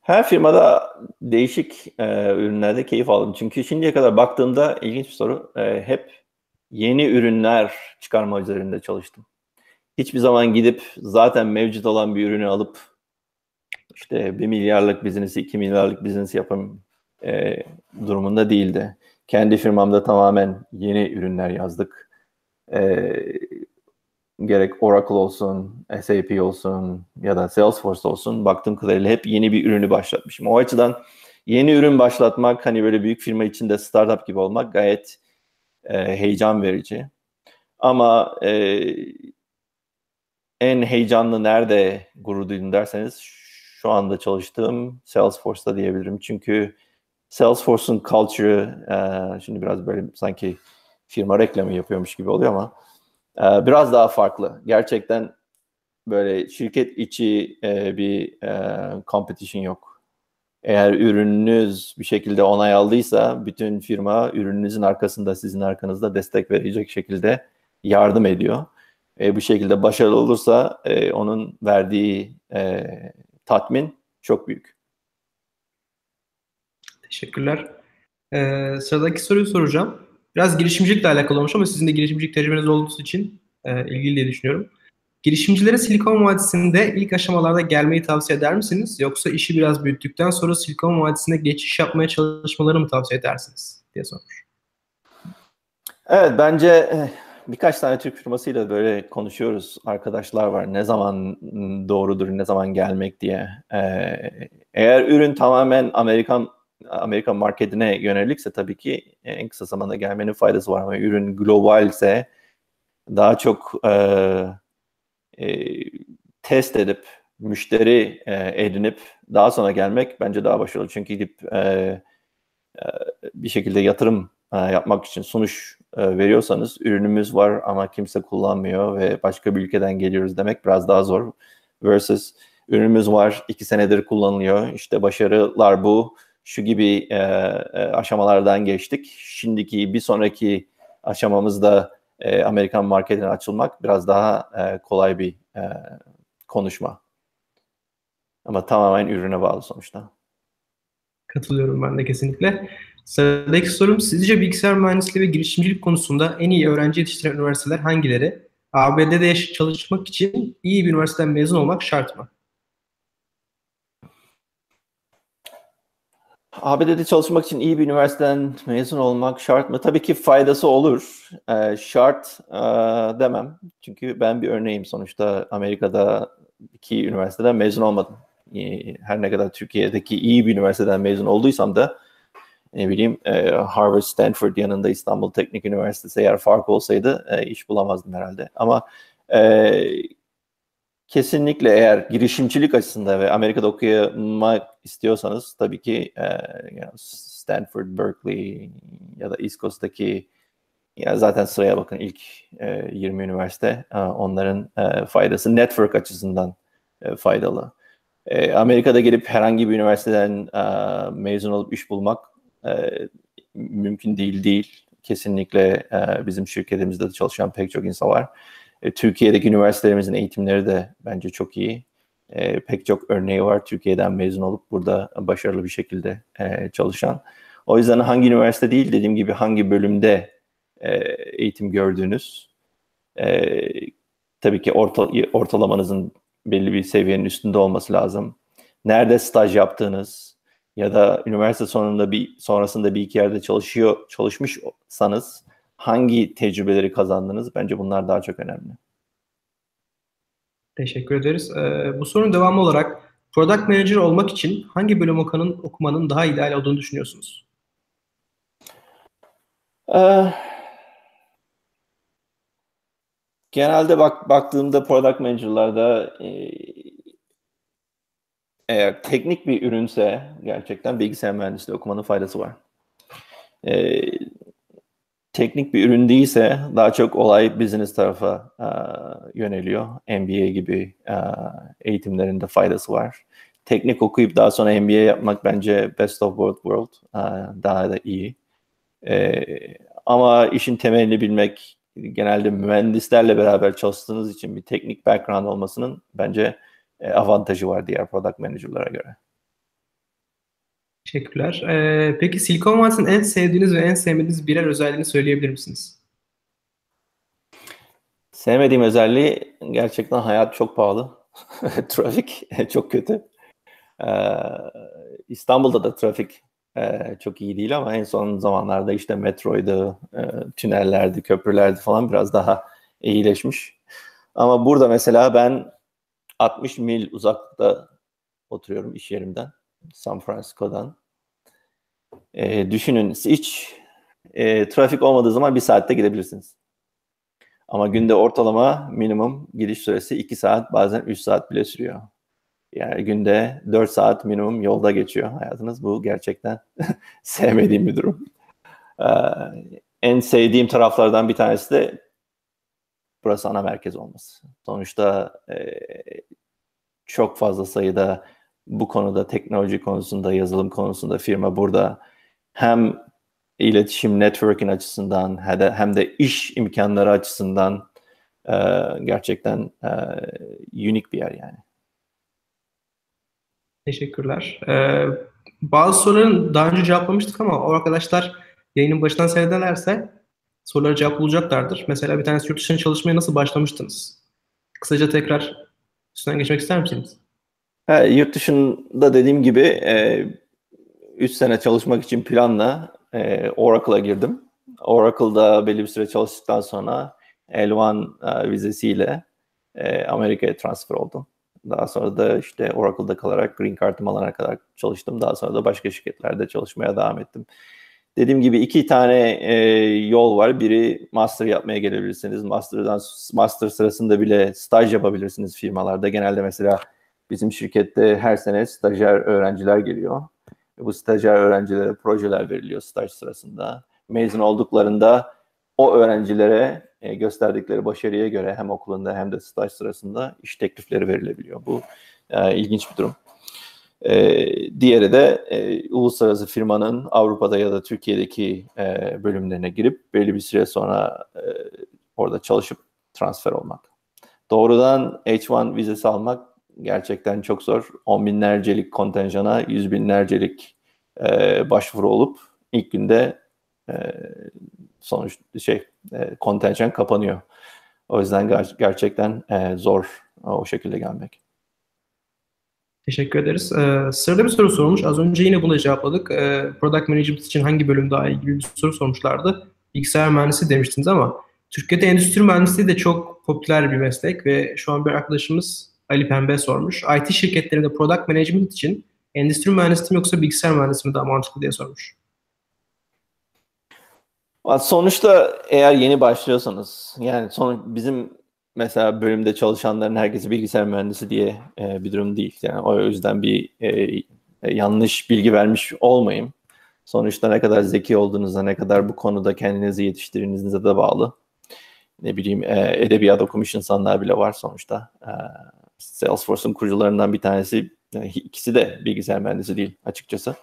[SPEAKER 2] Her firmada değişik e, ürünlerde keyif aldım. Çünkü şimdiye kadar baktığımda ilginç bir soru. E, hep yeni ürünler çıkarma üzerinde çalıştım. Hiçbir zaman gidip zaten mevcut olan bir ürünü alıp işte bir milyarlık biznesi, iki milyarlık biznesi yapım e, durumunda değildi. Kendi firmamda tamamen yeni ürünler yazdık. E, gerek Oracle olsun, SAP olsun ya da Salesforce olsun baktığım kadarıyla hep yeni bir ürünü başlatmışım. O açıdan yeni ürün başlatmak hani böyle büyük firma içinde startup gibi olmak gayet e, heyecan verici. Ama e, en heyecanlı nerede gurur duydum derseniz şu anda çalıştığım Salesforce'da diyebilirim. Çünkü Salesforce'un culture'ı e, şimdi biraz böyle sanki firma reklamı yapıyormuş gibi oluyor ama e, biraz daha farklı. Gerçekten böyle şirket içi e, bir e, competition yok. Eğer ürününüz bir şekilde onay aldıysa bütün firma ürününüzün arkasında sizin arkanızda destek verecek şekilde yardım ediyor. E, bu şekilde başarılı olursa e, onun verdiği e, tatmin çok büyük.
[SPEAKER 1] Teşekkürler. Ee, sıradaki soruyu soracağım. Biraz girişimcilikle alakalı olmuş ama sizin de girişimcilik tecrübeniz olduğu için e, ilgili diye düşünüyorum. Girişimcilere Silikon Vadisi'nde ilk aşamalarda gelmeyi tavsiye eder misiniz? Yoksa işi biraz büyüttükten sonra Silikon Vadisi'ne geçiş yapmaya çalışmaları mı tavsiye edersiniz? diye sormuş.
[SPEAKER 2] Evet bence birkaç tane Türk firmasıyla böyle konuşuyoruz. Arkadaşlar var. Ne zaman doğrudur, ne zaman gelmek diye. Ee, eğer ürün tamamen Amerikan Amerika marketine yönelikse tabii ki en kısa zamanda gelmenin faydası var ama ürün globalse daha çok e, e, test edip müşteri e, edinip daha sonra gelmek bence daha başarılı. Çünkü gidip e, e, bir şekilde yatırım e, yapmak için sonuç e, veriyorsanız ürünümüz var ama kimse kullanmıyor ve başka bir ülkeden geliyoruz demek biraz daha zor. Versus ürünümüz var iki senedir kullanılıyor işte başarılar bu şu gibi e, e, aşamalardan geçtik. Şimdiki bir sonraki aşamamızda e, Amerikan marketine açılmak biraz daha e, kolay bir e, konuşma. Ama tamamen ürüne bağlı sonuçta.
[SPEAKER 1] Katılıyorum ben de kesinlikle. Sıradaki sorum sizce bilgisayar mühendisliği ve girişimcilik konusunda en iyi öğrenci yetiştiren üniversiteler hangileri? ABD'de çalışmak için iyi bir üniversiteden mezun olmak şart mı?
[SPEAKER 2] ABD'de çalışmak için iyi bir üniversiteden mezun olmak şart mı? Tabii ki faydası olur. Ee, şart e, demem. Çünkü ben bir örneğim. Sonuçta Amerika'da iki üniversiteden mezun olmadım. Ee, her ne kadar Türkiye'deki iyi bir üniversiteden mezun olduysam da ne bileyim e, Harvard, Stanford yanında İstanbul Teknik Üniversitesi eğer fark olsaydı e, iş bulamazdım herhalde. Ama e, kesinlikle eğer girişimcilik açısından ve Amerika'da okumak istiyorsanız tabii ki e, Stanford, Berkeley ya da East Coast'taki ya zaten sıraya bakın ilk e, 20 üniversite e, onların e, faydası network açısından e, faydalı. E, Amerika'da gelip herhangi bir üniversiteden e, mezun olup iş bulmak e, mümkün değil değil. Kesinlikle e, bizim şirketimizde de çalışan pek çok insan var. E, Türkiye'deki üniversitelerimizin eğitimleri de bence çok iyi. E, pek çok örneği var Türkiye'den mezun olup burada başarılı bir şekilde e, çalışan. O yüzden hangi üniversite değil dediğim gibi hangi bölümde e, eğitim gördüğünüz e, tabii ki orta, ortalamanızın belli bir seviyenin üstünde olması lazım. Nerede staj yaptığınız ya da üniversite sonunda bir sonrasında bir iki yerde çalışıyor çalışmışsanız hangi tecrübeleri kazandınız? Bence bunlar daha çok önemli.
[SPEAKER 1] Teşekkür ederiz. Ee, bu sorunun devamı olarak Product Manager olmak için hangi bölüm okumanın, okumanın daha ideal olduğunu düşünüyorsunuz?
[SPEAKER 2] Ee, Genelde bak baktığımda product manager'larda e, eğer teknik bir ürünse gerçekten bilgisayar mühendisliği okumanın faydası var. E, teknik bir ürün değilse daha çok olay business tarafa e, yöneliyor. MBA gibi e, eğitimlerinde faydası var. Teknik okuyup daha sonra MBA yapmak bence best of both world e, daha da iyi. E, ama işin temelini bilmek genelde mühendislerle beraber çalıştığınız için bir teknik background olmasının bence e, avantajı var diğer product manager'lara göre.
[SPEAKER 1] Teşekkürler. Ee, peki Silikon Vadisi'nin en sevdiğiniz ve en sevmediğiniz birer özelliğini söyleyebilir misiniz?
[SPEAKER 2] Sevmediğim özelliği gerçekten hayat çok pahalı. trafik çok kötü. Ee, İstanbul'da da trafik e, çok iyi değil ama en son zamanlarda işte metroydu, e, tünellerdi, köprülerdi falan biraz daha iyileşmiş. Ama burada mesela ben 60 mil uzakta oturuyorum iş yerimden. San Francisco'dan. E, düşünün hiç e, trafik olmadığı zaman bir saatte gidebilirsiniz. Ama günde ortalama minimum gidiş süresi 2 saat bazen 3 saat bile sürüyor. Yani günde 4 saat minimum yolda geçiyor hayatınız. Bu gerçekten sevmediğim bir durum. Ee, en sevdiğim taraflardan bir tanesi de burası ana merkez olması. Sonuçta e, çok fazla sayıda bu konuda teknoloji konusunda, yazılım konusunda firma burada hem iletişim, networking açısından hem de, iş imkanları açısından e, gerçekten e, unik bir yer yani.
[SPEAKER 1] Teşekkürler. Ee, bazı soruların daha önce cevaplamıştık ama o arkadaşlar yayının başından seyrederlerse soruları cevap bulacaklardır. Mesela bir tanesi yurt dışına çalışmaya nasıl başlamıştınız? Kısaca tekrar üstünden geçmek ister misiniz?
[SPEAKER 2] Ha, yurt dışında dediğim gibi 3 e, sene çalışmak için planla e, Oracle'a girdim. Oracle'da belli bir süre çalıştıktan sonra L1 e, vizesiyle e, Amerika'ya transfer oldum. Daha sonra da işte Oracle'da kalarak Green Card'ımı alana kadar çalıştım. Daha sonra da başka şirketlerde çalışmaya devam ettim. Dediğim gibi iki tane e, yol var. Biri master yapmaya gelebilirsiniz. Master'dan master sırasında bile staj yapabilirsiniz firmalarda. Genelde mesela bizim şirkette her sene stajyer öğrenciler geliyor. Bu stajyer öğrencilere projeler veriliyor staj sırasında. Mezun olduklarında o öğrencilere e, gösterdikleri başarıya göre hem okulunda hem de staj sırasında iş teklifleri verilebiliyor. Bu e, ilginç bir durum. E, diğeri de e, uluslararası firmanın Avrupa'da ya da Türkiye'deki e, bölümlerine girip belli bir süre sonra e, orada çalışıp transfer olmak. Doğrudan H1 vizesi almak gerçekten çok zor. On binlercelik kontenjana yüz binlercelik e, başvuru olup ilk günde e, sonuç şey e, kontenjan kapanıyor. O yüzden ger- gerçekten e, zor o şekilde gelmek.
[SPEAKER 1] Teşekkür ederiz. Ee, sırada bir soru sormuş. Az önce yine bunu cevapladık. Ee, Product Management için hangi bölüm daha iyi gibi bir soru sormuşlardı. Bilgisayar mühendisi demiştiniz ama Türkiye'de endüstri mühendisliği de çok popüler bir meslek ve şu an bir arkadaşımız Ali Pembe sormuş. IT şirketlerinde Product Management için endüstri mühendisliği mi yoksa bilgisayar mühendisliği mi daha mantıklı diye sormuş.
[SPEAKER 2] Sonuçta eğer yeni başlıyorsanız yani son bizim mesela bölümde çalışanların herkesi bilgisayar mühendisi diye e, bir durum değil. Yani o yüzden bir e, e, yanlış bilgi vermiş olmayayım. Sonuçta ne kadar zeki olduğunuza, ne kadar bu konuda kendinizi yetiştirdiğinize de bağlı. Ne bileyim e, edebiyat okumuş insanlar bile var sonuçta. E, Salesforce'un kurucularından bir tanesi, yani ikisi de bilgisayar mühendisi değil açıkçası.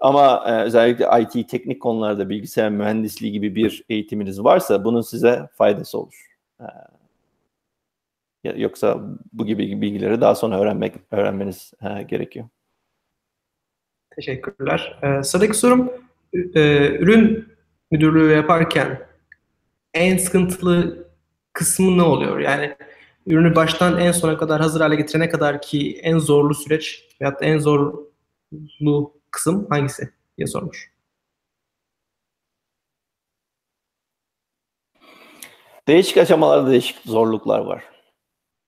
[SPEAKER 2] Ama e, özellikle IT teknik konularda bilgisayar mühendisliği gibi bir eğitiminiz varsa bunun size faydası olur. E, yoksa bu gibi bilgileri daha sonra öğrenmek öğrenmeniz e, gerekiyor.
[SPEAKER 1] Teşekkürler. Ee, sıradaki sorum e, ürün müdürlüğü yaparken en sıkıntılı kısmı ne oluyor? Yani ürünü baştan en sona kadar hazır hale getirene kadar ki en zorlu süreç veyahut da en zorlu kısım hangisi diye sormuş.
[SPEAKER 2] Değişik aşamalarda değişik zorluklar var.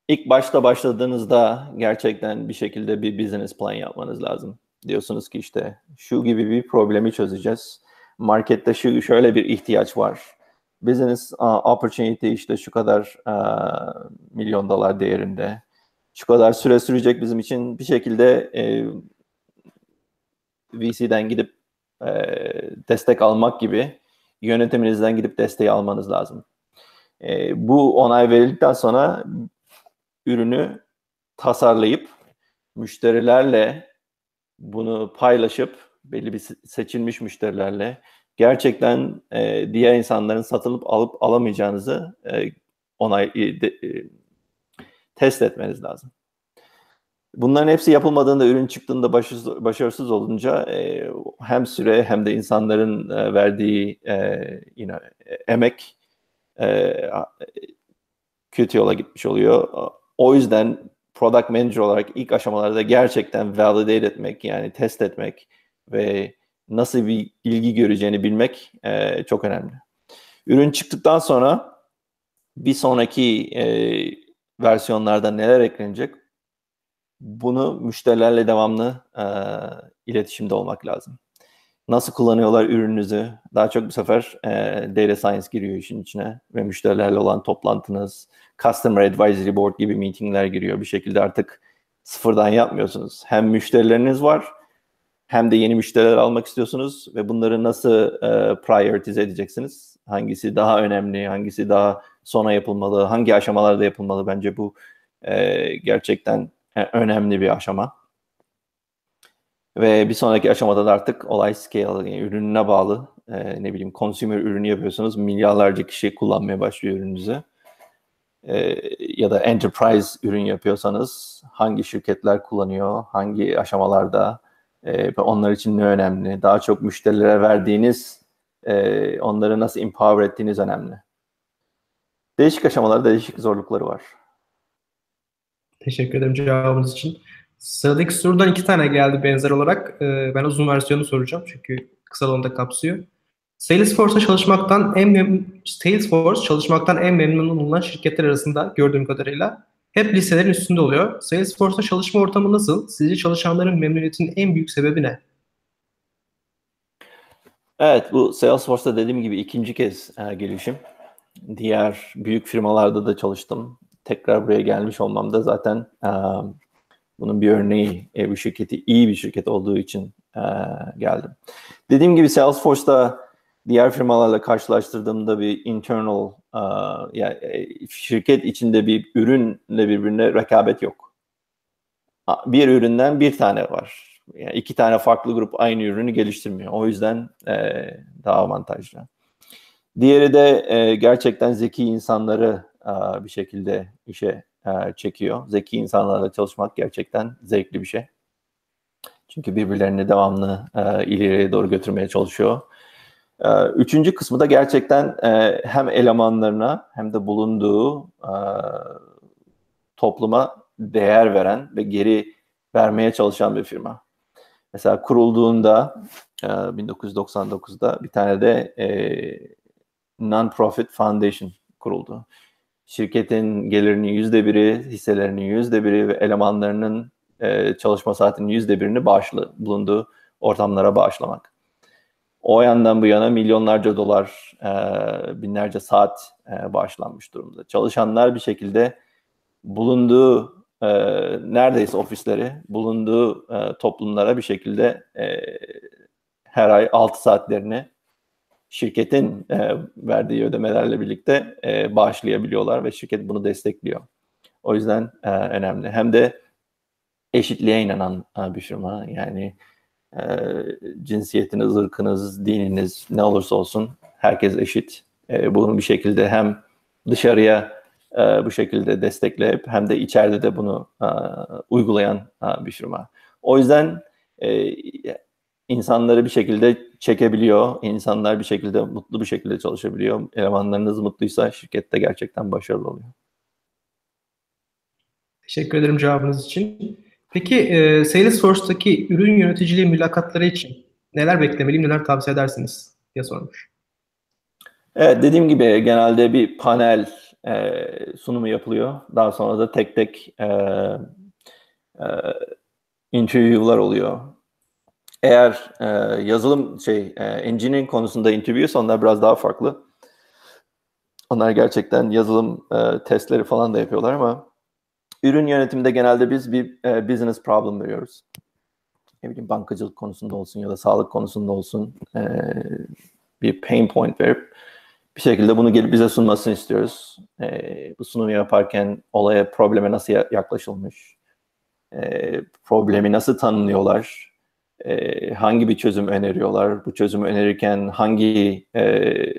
[SPEAKER 2] İlk başta başladığınızda gerçekten bir şekilde bir business plan yapmanız lazım. Diyorsunuz ki işte şu gibi bir problemi çözeceğiz. Markette şu şöyle bir ihtiyaç var. Business opportunity işte şu kadar uh, milyon dolar değerinde, şu kadar süre sürecek bizim için bir şekilde e, VC'den gidip e, destek almak gibi yönetiminizden gidip desteği almanız lazım. E, bu onay verildikten sonra ürünü tasarlayıp müşterilerle bunu paylaşıp belli bir seçilmiş müşterilerle gerçekten e, diğer insanların satılıp alıp alamayacağınızı e, onay e, de, e, test etmeniz lazım. Bunların hepsi yapılmadığında ürün çıktığında başarısız, başarısız olunca e, hem süre hem de insanların e, verdiği e, yine emek e, kötü yola gitmiş oluyor. O yüzden product manager olarak ilk aşamalarda gerçekten validate etmek yani test etmek ve nasıl bir ilgi göreceğini bilmek e, çok önemli. Ürün çıktıktan sonra bir sonraki e, versiyonlarda neler eklenecek bunu müşterilerle devamlı e, iletişimde olmak lazım. Nasıl kullanıyorlar ürününüzü? Daha çok bu sefer e, data science giriyor işin içine ve müşterilerle olan toplantınız, customer advisory board gibi meetingler giriyor. Bir şekilde artık sıfırdan yapmıyorsunuz. Hem müşterileriniz var hem de yeni müşteriler almak istiyorsunuz ve bunları nasıl e, prioritize edeceksiniz? Hangisi daha önemli, hangisi daha sona yapılmalı, hangi aşamalarda yapılmalı? Bence bu e, gerçekten e, önemli bir aşama. Ve bir sonraki aşamada da artık olay scale, yani ürününe bağlı. E, ne bileyim consumer ürünü yapıyorsanız milyarlarca kişi kullanmaya başlıyor ürününüzü. E, ya da enterprise ürün yapıyorsanız hangi şirketler kullanıyor, hangi aşamalarda, e, onlar için ne önemli? Daha çok müşterilere verdiğiniz, e, onları nasıl empower ettiğiniz önemli. Değişik aşamalarda değişik zorlukları var.
[SPEAKER 1] Teşekkür ederim cevabınız için. Sıradaki sorudan iki tane geldi benzer olarak. Ee, ben uzun versiyonu soracağım çünkü kısa da kapsıyor. Salesforce'da çalışmaktan en Salesforce çalışmaktan en memnun olan şirketler arasında gördüğüm kadarıyla hep listelerin üstünde oluyor. Salesforce'da çalışma ortamı nasıl? Sizce çalışanların memnuniyetinin en büyük sebebi ne?
[SPEAKER 2] Evet, bu Salesforce'da dediğim gibi ikinci kez e, gelişim. Diğer büyük firmalarda da çalıştım. Tekrar buraya gelmiş olmam da zaten e, bunun bir örneği. E, bu şirketi iyi bir şirket olduğu için e, geldim. Dediğim gibi Salesforce'da diğer firmalarla karşılaştırdığımda bir internal uh, yani e, şirket içinde bir ürünle birbirine rekabet yok. Bir üründen bir tane var. Yani iki tane farklı grup aynı ürünü geliştirmiyor. O yüzden e, daha avantajlı. Diğeri de e, gerçekten zeki insanları e, bir şekilde işe e, çekiyor. Zeki insanlarla çalışmak gerçekten zevkli bir şey. Çünkü birbirlerini devamlı e, ileriye doğru götürmeye çalışıyor üçüncü kısmı da gerçekten e, hem elemanlarına hem de bulunduğu e, topluma değer veren ve geri vermeye çalışan bir firma. Mesela kurulduğunda 1999'da e, bir tane de non-profit foundation kuruldu. Şirketin gelirinin yüzde biri, hisselerinin yüzde biri ve elemanlarının çalışma saatinin yüzde birini bağışlı bulunduğu ortamlara bağışlamak. O yandan bu yana milyonlarca dolar, e, binlerce saat e, bağışlanmış durumda. Çalışanlar bir şekilde bulunduğu e, neredeyse ofisleri, bulunduğu e, toplumlara bir şekilde e, her ay 6 saatlerini şirketin e, verdiği ödemelerle birlikte e, bağışlayabiliyorlar ve şirket bunu destekliyor. O yüzden e, önemli. Hem de eşitliğe inanan e, bir firma. Yani e, cinsiyetiniz, ırkınız, dininiz ne olursa olsun herkes eşit. E, bunu bir şekilde hem dışarıya e, bu şekilde destekleyip hem de içeride de bunu e, uygulayan e, bir firma. O yüzden e, insanları bir şekilde çekebiliyor. İnsanlar bir şekilde mutlu bir şekilde çalışabiliyor. Elemanlarınız mutluysa şirkette gerçekten başarılı oluyor.
[SPEAKER 1] Teşekkür ederim cevabınız için. Peki e, Salesforce'daki ürün yöneticiliği mülakatları için neler beklemeliyim, neler tavsiye edersiniz diye sormuş.
[SPEAKER 2] Evet dediğim gibi genelde bir panel e, sunumu yapılıyor. Daha sonra da tek tek e, e, interview'lar oluyor. Eğer e, yazılım şey e, engineering konusunda interview'sa onlar biraz daha farklı. Onlar gerçekten yazılım e, testleri falan da yapıyorlar ama ürün yönetiminde genelde biz bir e, business problem veriyoruz. Ne bileyim bankacılık konusunda olsun ya da sağlık konusunda olsun e, bir pain point verip bir şekilde bunu gelip bize sunmasını istiyoruz. E, bu sunumu yaparken olaya, probleme nasıl yaklaşılmış, e, problemi nasıl tanımlıyorlar, e, hangi bir çözüm öneriyorlar, bu çözümü önerirken hangi e,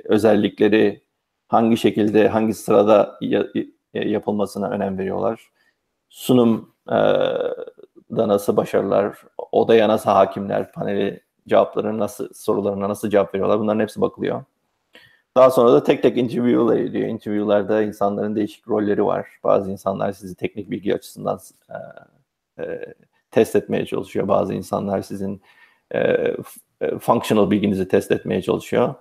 [SPEAKER 2] özellikleri hangi şekilde, hangi sırada ya, yapılmasına önem veriyorlar. Sunum e, da nasıl başarılar, odaya nasıl hakimler, paneli cevaplarına nasıl, sorularına nasıl cevap veriyorlar bunların hepsi bakılıyor. Daha sonra da tek tek interview'lar ediyor. Interview'larda insanların değişik rolleri var. Bazı insanlar sizi teknik bilgi açısından e, e, test etmeye çalışıyor. Bazı insanlar sizin e, e, functional bilginizi test etmeye çalışıyor.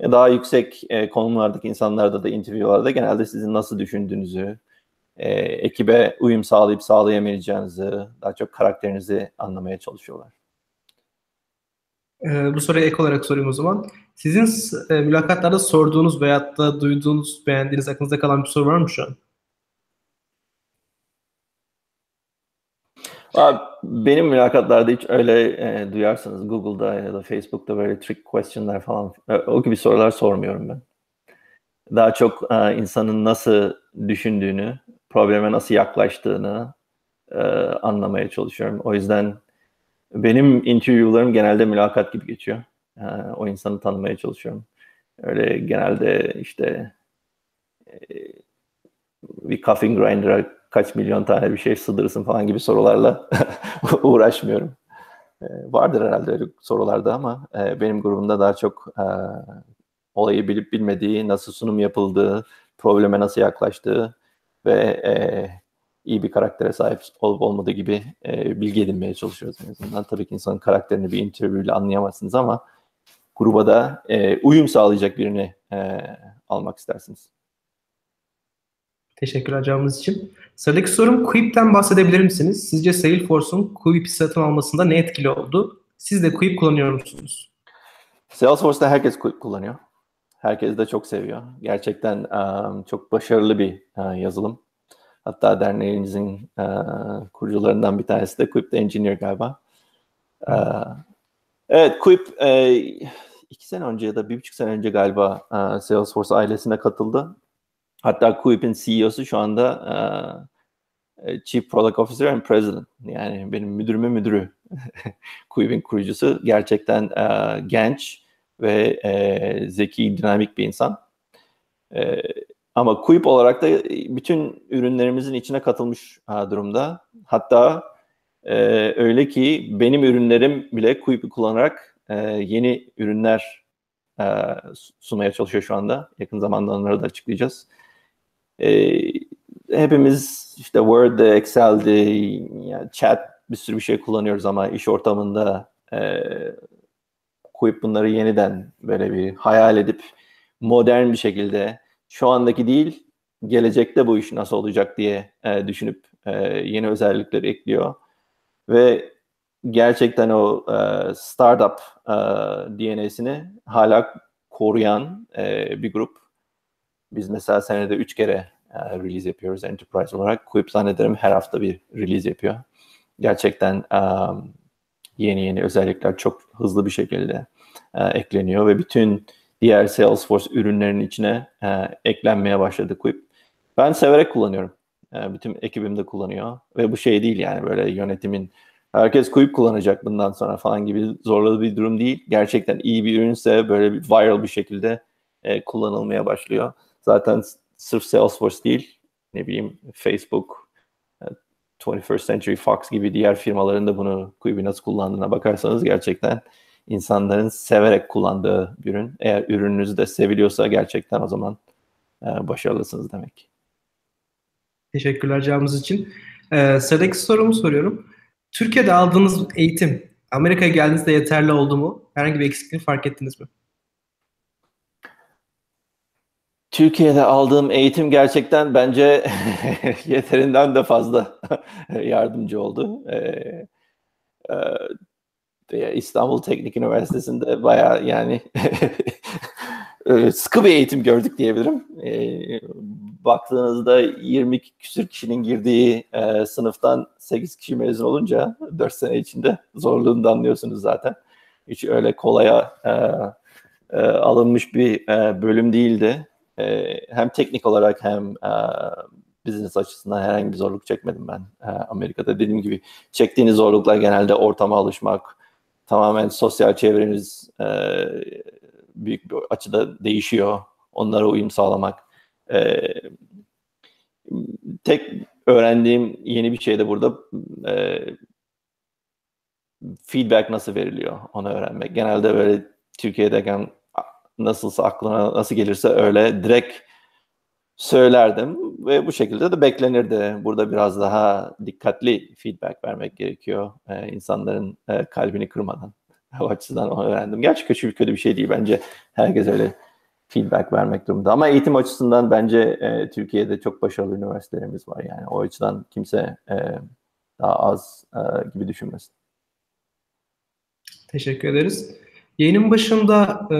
[SPEAKER 2] E, daha yüksek e, konumlardaki insanlarda da interview'larda genelde sizin nasıl düşündüğünüzü, e, ekibe uyum sağlayıp sağlayamayacağınızı, daha çok karakterinizi anlamaya çalışıyorlar.
[SPEAKER 1] E, bu soruya ek olarak sorayım o zaman. Sizin e, mülakatlarda sorduğunuz veyahut da duyduğunuz, beğendiğiniz, aklınızda kalan bir soru var mı şu an?
[SPEAKER 2] Abi, benim mülakatlarda hiç öyle e, duyarsanız Google'da ya da Facebook'ta böyle trick question'lar falan e, o gibi sorular sormuyorum ben. Daha çok e, insanın nasıl düşündüğünü, probleme nasıl yaklaştığını e, anlamaya çalışıyorum. O yüzden benim interview'larım genelde mülakat gibi geçiyor. E, o insanı tanımaya çalışıyorum. Öyle genelde işte e, bir coffee grinder'a kaç milyon tane bir şey sığdırırsın falan gibi sorularla uğraşmıyorum. E, vardır herhalde öyle sorularda ama e, benim grubumda daha çok e, olayı bilip bilmediği, nasıl sunum yapıldığı, probleme nasıl yaklaştığı ve e, iyi bir karaktere sahip olup olmadığı gibi e, bilgi edinmeye çalışıyoruz. En azından tabii ki insanın karakterini bir interview ile anlayamazsınız ama gruba da e, uyum sağlayacak birini e, almak istersiniz.
[SPEAKER 1] Teşekkürler cevabınız için. Sıradaki sorum Quip'ten bahsedebilir misiniz? Sizce Salesforce'un Quip'i satın almasında ne etkili oldu? Siz de Quip kullanıyor musunuz?
[SPEAKER 2] Salesforce'da herkes Quip kullanıyor. Herkes de çok seviyor. Gerçekten um, çok başarılı bir uh, yazılım. Hatta derneğimizin uh, kurucularından bir tanesi de Quip Engineer galiba. Uh, evet, Quip iki sene önce ya da bir buçuk sene önce galiba uh, Salesforce ailesine katıldı. Hatta Quip'in CEO'su şu anda uh, Chief Product Officer and President. Yani benim müdürümün müdürü. Quip'in kurucusu gerçekten uh, genç ve uh, zeki, dinamik bir insan. Uh, ama Quip olarak da bütün ürünlerimizin içine katılmış uh, durumda. Hatta uh, öyle ki benim ürünlerim bile Quip'i kullanarak uh, yeni ürünler uh, sunmaya çalışıyor şu anda. Yakın zamanda onları da açıklayacağız e, hepimiz işte Word'de, Excel'de, yani chat bir sürü bir şey kullanıyoruz ama iş ortamında e, koyup bunları yeniden böyle bir hayal edip modern bir şekilde şu andaki değil gelecekte bu iş nasıl olacak diye e, düşünüp e, yeni özellikleri ekliyor ve gerçekten o e, startup e, DNA'sini hala koruyan e, bir grup. Biz mesela senede üç kere e, release yapıyoruz enterprise olarak. Quip zannederim her hafta bir release yapıyor. Gerçekten um, yeni yeni özellikler çok hızlı bir şekilde e, ekleniyor ve bütün diğer Salesforce ürünlerinin içine e, eklenmeye başladı Quip. Ben severek kullanıyorum. E, bütün ekibim de kullanıyor ve bu şey değil yani böyle yönetimin herkes Quip kullanacak bundan sonra falan gibi zorladığı bir durum değil. Gerçekten iyi bir ürünse böyle bir viral bir şekilde e, kullanılmaya başlıyor. Zaten sırf Salesforce değil, ne bileyim Facebook, 21st e, Century Fox gibi diğer firmaların da bunu Quibi nasıl kullandığına bakarsanız gerçekten insanların severek kullandığı bir ürün. Eğer ürününüz de seviliyorsa gerçekten o zaman e, başarılısınız demek.
[SPEAKER 1] Teşekkürler cevabınız için. Ee, sıradaki sorumu soruyorum. Türkiye'de aldığınız eğitim Amerika'ya geldiğinizde yeterli oldu mu? Herhangi bir eksikliğini fark ettiniz mi?
[SPEAKER 2] Türkiye'de aldığım eğitim gerçekten bence yeterinden de fazla yardımcı oldu. Ee, e, İstanbul Teknik Üniversitesi'nde baya yani e, sıkı bir eğitim gördük diyebilirim. E, baktığınızda 20 küsür kişinin girdiği e, sınıftan 8 kişi mezun olunca 4 sene içinde zorluğunu da anlıyorsunuz zaten. Hiç öyle kolaya e, e, alınmış bir e, bölüm değildi. E, hem teknik olarak hem e, business açısından herhangi bir zorluk çekmedim ben e, Amerika'da. Dediğim gibi çektiğiniz zorluklar genelde ortama alışmak, tamamen sosyal çevreniz e, büyük bir açıda değişiyor. Onlara uyum sağlamak. E, tek öğrendiğim yeni bir şey de burada e, feedback nasıl veriliyor onu öğrenmek. Genelde böyle Türkiye'deyken nasılsa aklına nasıl gelirse öyle direkt söylerdim ve bu şekilde de beklenirdi. Burada biraz daha dikkatli feedback vermek gerekiyor ee, insanların e, kalbini kırmadan. O açıdan onu öğrendim. Gerçi kötü, kötü bir şey değil bence. Herkes öyle feedback vermek durumunda. Ama eğitim açısından bence e, Türkiye'de çok başarılı üniversitelerimiz var. Yani o açıdan kimse e, daha az e, gibi düşünmesin.
[SPEAKER 1] Teşekkür ederiz. Yayının başında e,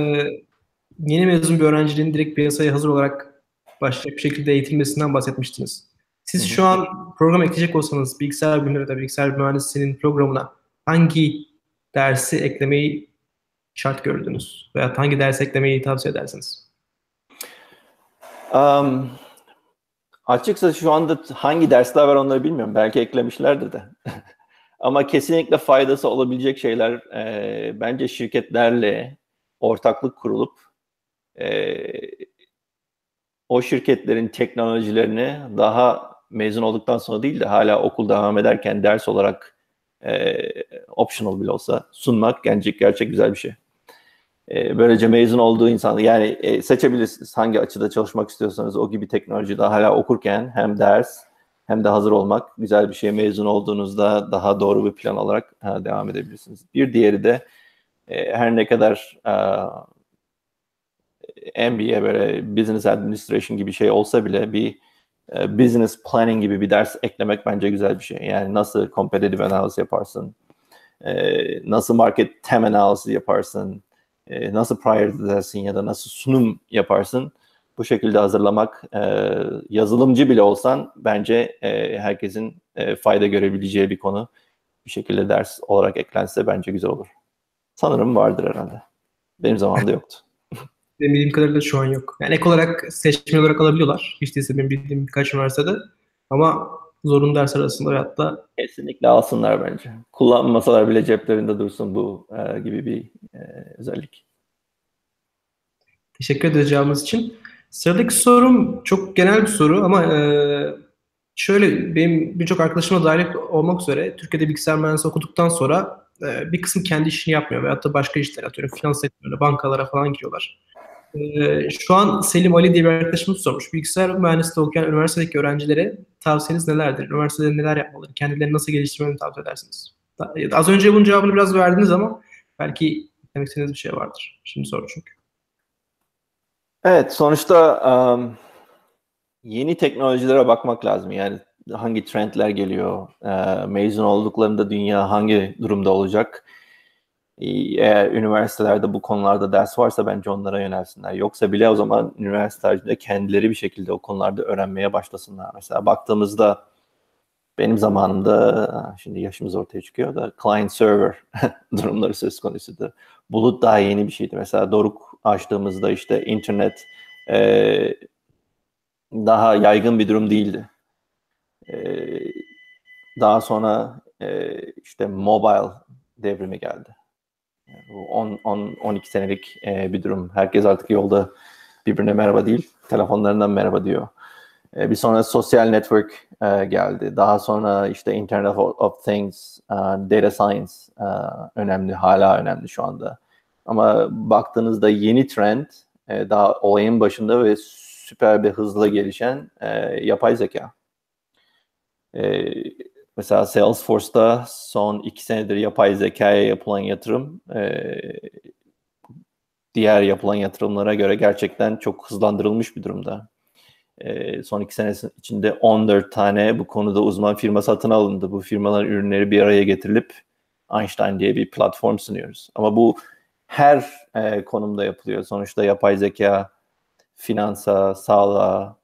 [SPEAKER 1] yeni mezun bir öğrencinin direkt piyasaya hazır olarak başlayacak bir şekilde eğitilmesinden bahsetmiştiniz. Siz şu an program ekleyecek olsanız bilgisayar bilimleri ya da bilgisayar mühendisliğinin programına hangi dersi eklemeyi şart gördünüz? Veya hangi ders eklemeyi tavsiye edersiniz?
[SPEAKER 2] Um, açıkçası şu anda hangi dersler var onları bilmiyorum. Belki eklemişlerdir de. Ama kesinlikle faydası olabilecek şeyler e, bence şirketlerle ortaklık kurulup e, o şirketlerin teknolojilerini daha mezun olduktan sonra değil de hala okul devam ederken ders olarak e, optional bile olsa sunmak gerçek gerçek güzel bir şey. E, böylece mezun olduğu insan yani e, seçebilirsiniz hangi açıda çalışmak istiyorsanız o gibi teknolojide hala okurken hem ders hem de hazır olmak güzel bir şey. Mezun olduğunuzda daha doğru bir plan olarak ha, devam edebilirsiniz. Bir diğeri de e, her ne kadar e, MBA böyle business administration gibi şey olsa bile bir e, business planning gibi bir ders eklemek bence güzel bir şey. Yani nasıl competitive analysis yaparsın, e, nasıl market tem analysis yaparsın, e, nasıl priority edersin ya da nasıl sunum yaparsın bu şekilde hazırlamak e, yazılımcı bile olsan bence e, herkesin e, fayda görebileceği bir konu bir şekilde ders olarak eklense bence güzel olur. Sanırım vardır herhalde. Benim zamanımda yoktu.
[SPEAKER 1] Benim bildiğim kadarıyla şu an yok. Yani ek olarak seçmeli olarak alabiliyorlar. Hiç değilse benim bildiğim birkaç üniversitede. Ama zorunlu ders arasında da
[SPEAKER 2] kesinlikle alsınlar bence. Kullanmasalar bile ceplerinde dursun bu e, gibi bir e, özellik.
[SPEAKER 1] Teşekkür edeceğimiz için. Sıradaki sorum çok genel bir soru ama e, şöyle benim birçok arkadaşıma dahil olmak üzere Türkiye'de bilgisayar mühendisliği okuduktan sonra e, bir kısım kendi işini yapmıyor veyahut da başka işler atıyorum. Finans sektörüne, bankalara falan giriyorlar. E, şu an Selim Ali diye bir arkadaşımız sormuş. Bilgisayar mühendisliği okuyan üniversitedeki öğrencilere tavsiyeniz nelerdir? Üniversitede neler yapmaları? Kendilerini nasıl geliştirmelerini tavsiye edersiniz? Az önce bunun cevabını biraz verdiniz ama belki demek istediğiniz bir şey vardır. Şimdi soru çünkü.
[SPEAKER 2] Evet, sonuçta um, yeni teknolojilere bakmak lazım. Yani hangi trendler geliyor, e, mezun olduklarında dünya hangi durumda olacak. Eğer üniversitelerde bu konularda ders varsa bence onlara yönelsinler. Yoksa bile o zaman üniversitelerde kendileri bir şekilde o konularda öğrenmeye başlasınlar. Mesela baktığımızda benim zamanımda, şimdi yaşımız ortaya çıkıyor da client server durumları söz konusuydu. Bulut daha yeni bir şeydi. Mesela Doruk açtığımızda işte internet e, daha yaygın bir durum değildi. E, daha sonra e, işte mobile devrimi geldi. Bu 10-12 senelik e, bir durum. Herkes artık yolda birbirine merhaba değil, telefonlarından merhaba diyor. E, bir sonra sosyal network e, geldi. Daha sonra işte Internet of, Things, e, Data Science e, önemli, hala önemli şu anda. Ama baktığınızda yeni trend e, daha olayın başında ve süper bir hızla gelişen e, yapay zeka. E, mesela Salesforce'da son iki senedir yapay zekaya yapılan yatırım e, diğer yapılan yatırımlara göre gerçekten çok hızlandırılmış bir durumda. E, son iki sene içinde 14 tane bu konuda uzman firma satın alındı. Bu firmaların ürünleri bir araya getirilip Einstein diye bir platform sunuyoruz. Ama bu her e, konumda yapılıyor. Sonuçta yapay zeka finansa, sağlığa,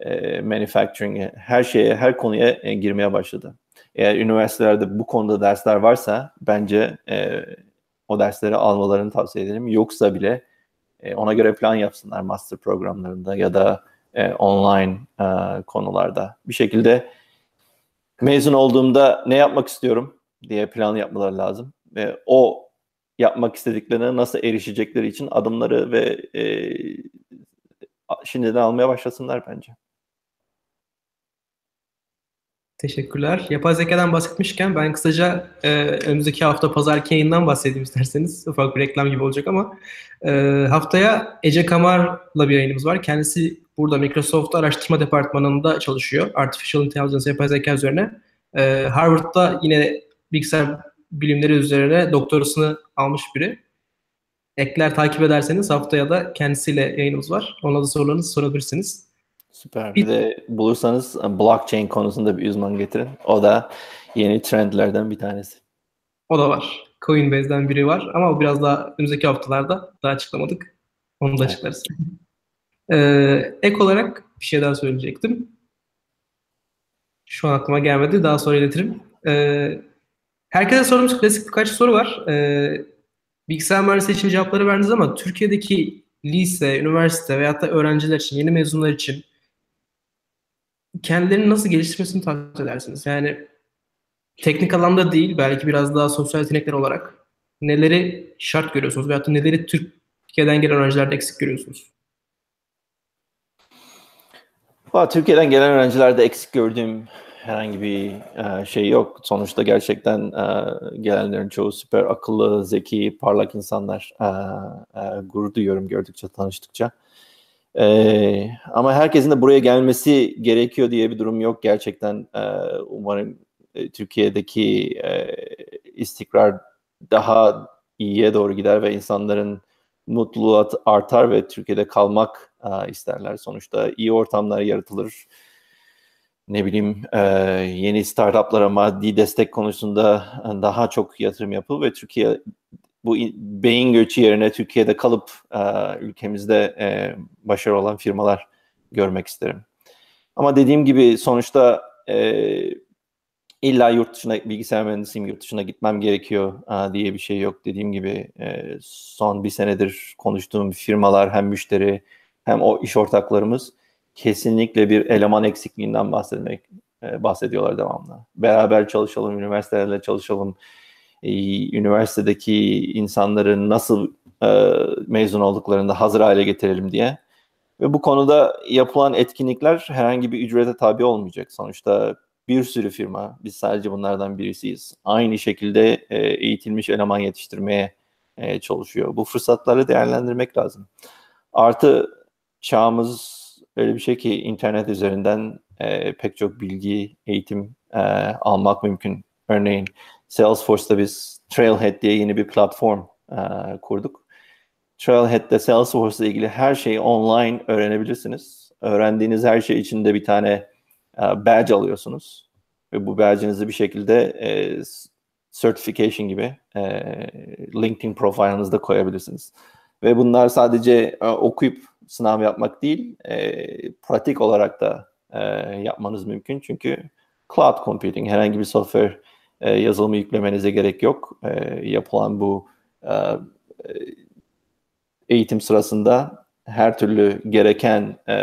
[SPEAKER 2] e, manufacturing'e, her şeye, her konuya e, girmeye başladı. Eğer üniversitelerde bu konuda dersler varsa bence e, o dersleri almalarını tavsiye ederim. Yoksa bile e, ona göre plan yapsınlar master programlarında ya da e, online e, konularda. Bir şekilde mezun olduğumda ne yapmak istiyorum diye plan yapmaları lazım. Ve o yapmak istediklerine nasıl erişecekleri için adımları ve e, şimdiden almaya başlasınlar bence.
[SPEAKER 1] Teşekkürler. Yapay zekadan bahsetmişken ben kısaca e, önümüzdeki hafta pazarki yayından bahsedeyim isterseniz. Ufak bir reklam gibi olacak ama e, haftaya Ece Kamar'la bir yayınımız var. Kendisi burada Microsoft araştırma departmanında çalışıyor. Artificial Intelligence, yapay zeka üzerine. E, Harvard'da yine bilgisayar bilimleri üzerine doktorasını almış biri. Ekler takip ederseniz haftaya da kendisiyle yayınımız var. Ona da sorularınızı sorabilirsiniz.
[SPEAKER 2] Süper. Bir de bulursanız e, blockchain konusunda bir uzman getirin. O da yeni trendlerden bir tanesi.
[SPEAKER 1] O da var. Coinbase'den biri var ama biraz daha önümüzdeki haftalarda daha açıklamadık. Onu da açıklarız. ee, ek olarak bir şey daha söyleyecektim. Şu an aklıma gelmedi. Daha sonra iletirim. Ee, herkese sorduğumuz klasik birkaç soru var. Ee, bilgisayar mühendisliği için cevapları verdiniz ama Türkiye'deki lise, üniversite veyahut da öğrenciler için, yeni mezunlar için kendilerini nasıl geliştirmesini tavsiye edersiniz? Yani teknik alanda değil, belki biraz daha sosyal yetenekler olarak neleri şart görüyorsunuz veyahut da neleri Türkiye'den gelen öğrencilerde eksik görüyorsunuz?
[SPEAKER 2] Türkiye'den gelen öğrencilerde eksik gördüğüm herhangi bir e, şey yok. Sonuçta gerçekten e, gelenlerin çoğu süper akıllı, zeki, parlak insanlar. E, gurur duyuyorum gördükçe, tanıştıkça. Ee, ama herkesin de buraya gelmesi gerekiyor diye bir durum yok. Gerçekten e, umarım e, Türkiye'deki e, istikrar daha iyiye doğru gider ve insanların mutluluğu artar ve Türkiye'de kalmak e, isterler. Sonuçta iyi ortamlar yaratılır. Ne bileyim e, yeni startuplara maddi destek konusunda daha çok yatırım yapılır ve Türkiye bu beyin göçü yerine Türkiye'de kalıp e, ülkemizde e, başarılı olan firmalar görmek isterim. Ama dediğim gibi sonuçta e, illa yurt dışına bilgisayar mühendisiyim yurt dışına gitmem gerekiyor e, diye bir şey yok. Dediğim gibi e, son bir senedir konuştuğum firmalar hem müşteri hem o iş ortaklarımız kesinlikle bir eleman eksikliğinden bahsetmek e, bahsediyorlar devamlı. Beraber çalışalım, üniversitelerle çalışalım, e, üniversitedeki insanların nasıl e, mezun olduklarında hazır hale getirelim diye. Ve bu konuda yapılan etkinlikler herhangi bir ücrete tabi olmayacak. Sonuçta bir sürü firma, biz sadece bunlardan birisiyiz. Aynı şekilde e, eğitilmiş eleman yetiştirmeye e, çalışıyor. Bu fırsatları değerlendirmek lazım. Artı çağımız öyle bir şey ki internet üzerinden e, pek çok bilgi, eğitim e, almak mümkün. Örneğin Salesforce'da biz Trailhead diye yeni bir platform e, kurduk. Trailhead'de Salesforce ile ilgili her şeyi online öğrenebilirsiniz. Öğrendiğiniz her şey için de bir tane e, badge alıyorsunuz. Ve bu badge'inizi bir şekilde e, certification gibi e, LinkedIn profilinizde koyabilirsiniz. Ve bunlar sadece e, okuyup sınav yapmak değil, e, pratik olarak da e, yapmanız mümkün. Çünkü cloud computing herhangi bir software e, yazılımı yüklemenize gerek yok. E, yapılan bu e, eğitim sırasında her türlü gereken e,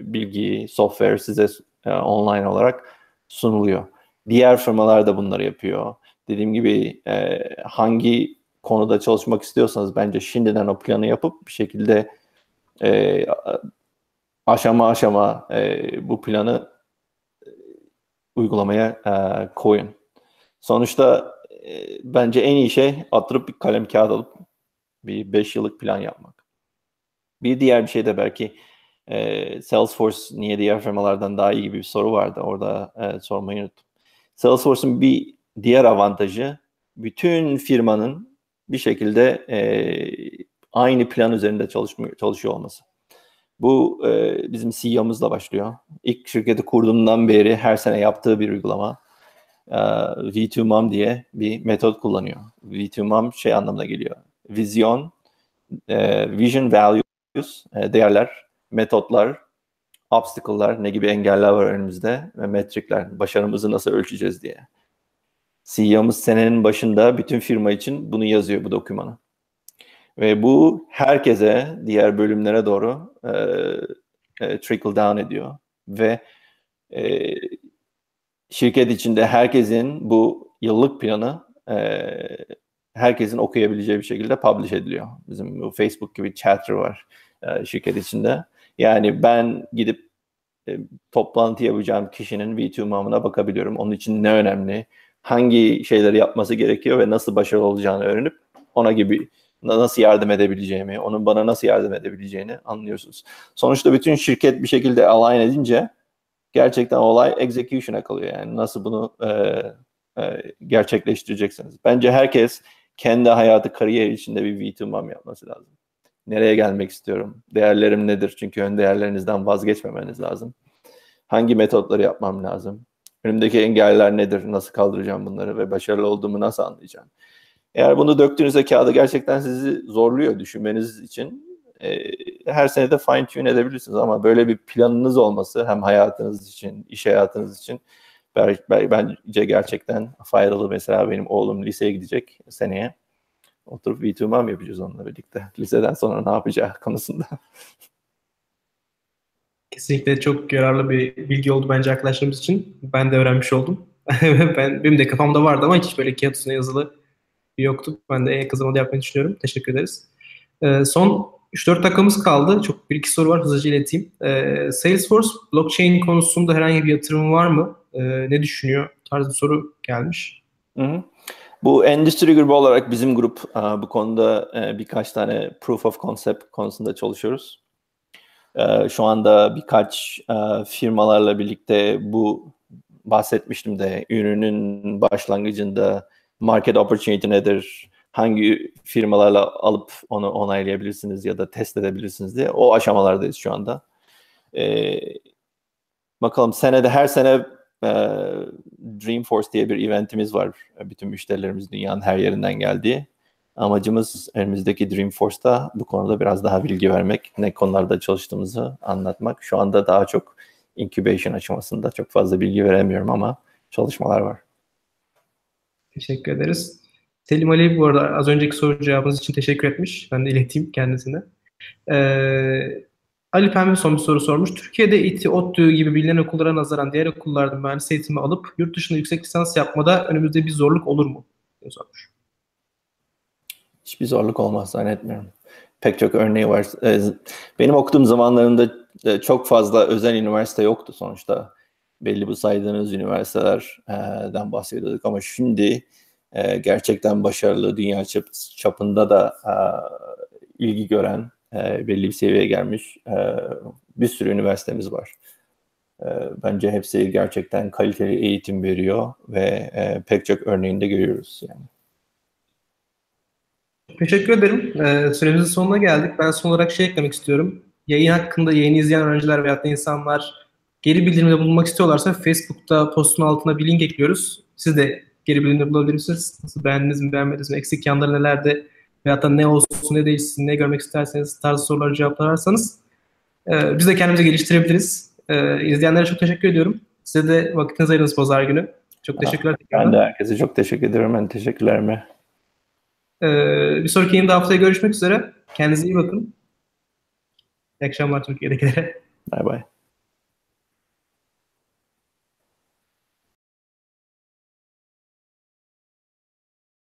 [SPEAKER 2] bilgi, software size e, online olarak sunuluyor. Diğer firmalar da bunları yapıyor. Dediğim gibi e, hangi konuda çalışmak istiyorsanız bence şimdiden o planı yapıp bir şekilde e, aşama aşama e, bu planı e, uygulamaya e, koyun. Sonuçta e, bence en iyi şey attırıp bir kalem kağıt alıp bir 5 yıllık plan yapmak. Bir diğer bir şey de belki e, Salesforce niye diğer firmalardan daha iyi gibi bir soru vardı. Orada e, sormayı unuttum. Salesforce'un bir diğer avantajı bütün firmanın bir şekilde e, aynı plan üzerinde çalışmıyor, çalışıyor olması. Bu e, bizim CEO'muzla başlıyor. İlk şirketi kurduğundan beri her sene yaptığı bir uygulama. V2MOM diye bir metot kullanıyor. V2MOM şey anlamına geliyor. Vizyon, vision values, değerler, metotlar, obstacle'lar, ne gibi engeller var önümüzde ve metrikler, başarımızı nasıl ölçeceğiz diye. CEO'muz senenin başında bütün firma için bunu yazıyor bu dokümanı. Ve bu herkese diğer bölümlere doğru e, e, trickle down ediyor. Ve e, şirket içinde herkesin bu yıllık planı e, herkesin okuyabileceği bir şekilde publish ediliyor. Bizim bu Facebook gibi chatter var e, şirket içinde. Yani ben gidip e, toplantı yapacağım kişinin V2 mamına bakabiliyorum. Onun için ne önemli, hangi şeyleri yapması gerekiyor ve nasıl başarılı olacağını öğrenip ona gibi nasıl yardım edebileceğimi, onun bana nasıl yardım edebileceğini anlıyorsunuz. Sonuçta bütün şirket bir şekilde align edince gerçekten olay execution'a kalıyor. Yani nasıl bunu e, e, gerçekleştireceksiniz. Bence herkes kendi hayatı, kariyer içinde bir V2 mam yapması lazım. Nereye gelmek istiyorum? Değerlerim nedir? Çünkü ön değerlerinizden vazgeçmemeniz lazım. Hangi metotları yapmam lazım? Önümdeki engeller nedir? Nasıl kaldıracağım bunları ve başarılı olduğumu nasıl anlayacağım? Eğer bunu döktüğünüzde kağıda gerçekten sizi zorluyor düşünmeniz için e, her sene de fine tune edebilirsiniz ama böyle bir planınız olması hem hayatınız için, iş hayatınız için bence gerçekten faydalı. Mesela benim oğlum liseye gidecek seneye. Oturup V2 yapacağız onunla birlikte. Liseden sonra ne yapacağı konusunda.
[SPEAKER 1] Kesinlikle çok yararlı bir bilgi oldu bence arkadaşlarımız için. Ben de öğrenmiş oldum. ben Benim de kafamda vardı ama hiç böyle kağıt üstüne yazılı yoktu. Ben de en yakın zamanda yapmayı düşünüyorum. Teşekkür ederiz. Ee, son 3-4 dakikamız kaldı. Çok bir iki soru var. Hızlıca ileteyim. Ee, Salesforce blockchain konusunda herhangi bir yatırım var mı? Ee, ne düşünüyor? Tarz bir soru gelmiş.
[SPEAKER 2] Hı hı. Bu endüstri grubu olarak bizim grup bu konuda e, birkaç tane proof of concept konusunda çalışıyoruz. Ee, şu anda birkaç e, firmalarla birlikte bu bahsetmiştim de ürünün başlangıcında market opportunity nedir, hangi firmalarla alıp onu onaylayabilirsiniz ya da test edebilirsiniz diye o aşamalardayız şu anda. Ee, bakalım senede her sene e, Dreamforce diye bir eventimiz var. Bütün müşterilerimiz dünyanın her yerinden geldiği. Amacımız önümüzdeki Dreamforce'da bu konuda biraz daha bilgi vermek, ne konularda çalıştığımızı anlatmak. Şu anda daha çok incubation aşamasında çok fazla bilgi veremiyorum ama çalışmalar var.
[SPEAKER 1] Teşekkür ederiz. Selim Ali bu arada az önceki soru cevabınız için teşekkür etmiş. Ben de ileteyim kendisine. Ee, Ali Pembe son bir soru sormuş. Türkiye'de İTİ, ODTÜ gibi bilinen okullara nazaran diğer okullarda mühendis eğitimi alıp yurt dışında yüksek lisans yapmada önümüzde bir zorluk olur mu? diye sormuş.
[SPEAKER 2] Hiçbir zorluk olmaz zannetmiyorum. Pek çok örneği var. Ee, benim okuduğum zamanlarında e, çok fazla özel üniversite yoktu sonuçta. Belli bu saydığınız üniversitelerden bahsediyorduk ama şimdi e, gerçekten başarılı dünya çapında da e, ilgi gören belli bir seviyeye gelmiş bir sürü üniversitemiz var. Bence hepsi gerçekten kaliteli eğitim veriyor ve pek çok örneğinde görüyoruz yani.
[SPEAKER 1] Teşekkür ederim. Ee, süremizin sonuna geldik. Ben son olarak şey eklemek istiyorum. Yayın hakkında yayını izleyen öğrenciler veya da insanlar geri bildirimde bulunmak istiyorlarsa Facebook'ta postun altına bir link ekliyoruz. Siz de geri bildirimde bulabilirsiniz. Nasıl beğendiniz mi, beğenmediniz mi, eksik yanları nelerde veya da ne olsun, ne değişsin, ne görmek isterseniz tarzı soruları cevaplarsanız e, biz de kendimizi geliştirebiliriz. E, izleyenlere çok teşekkür ediyorum. Size de vaktinizi ayırdınız pazar günü. Çok teşekkürler.
[SPEAKER 2] Ben de herkese çok teşekkür ederim. Ben teşekkürlerimi.
[SPEAKER 1] Ee, bir sonraki yayında haftaya görüşmek üzere. Kendinize iyi bakın. İyi akşamlar Türkiye'dekilere.
[SPEAKER 2] Bye bye.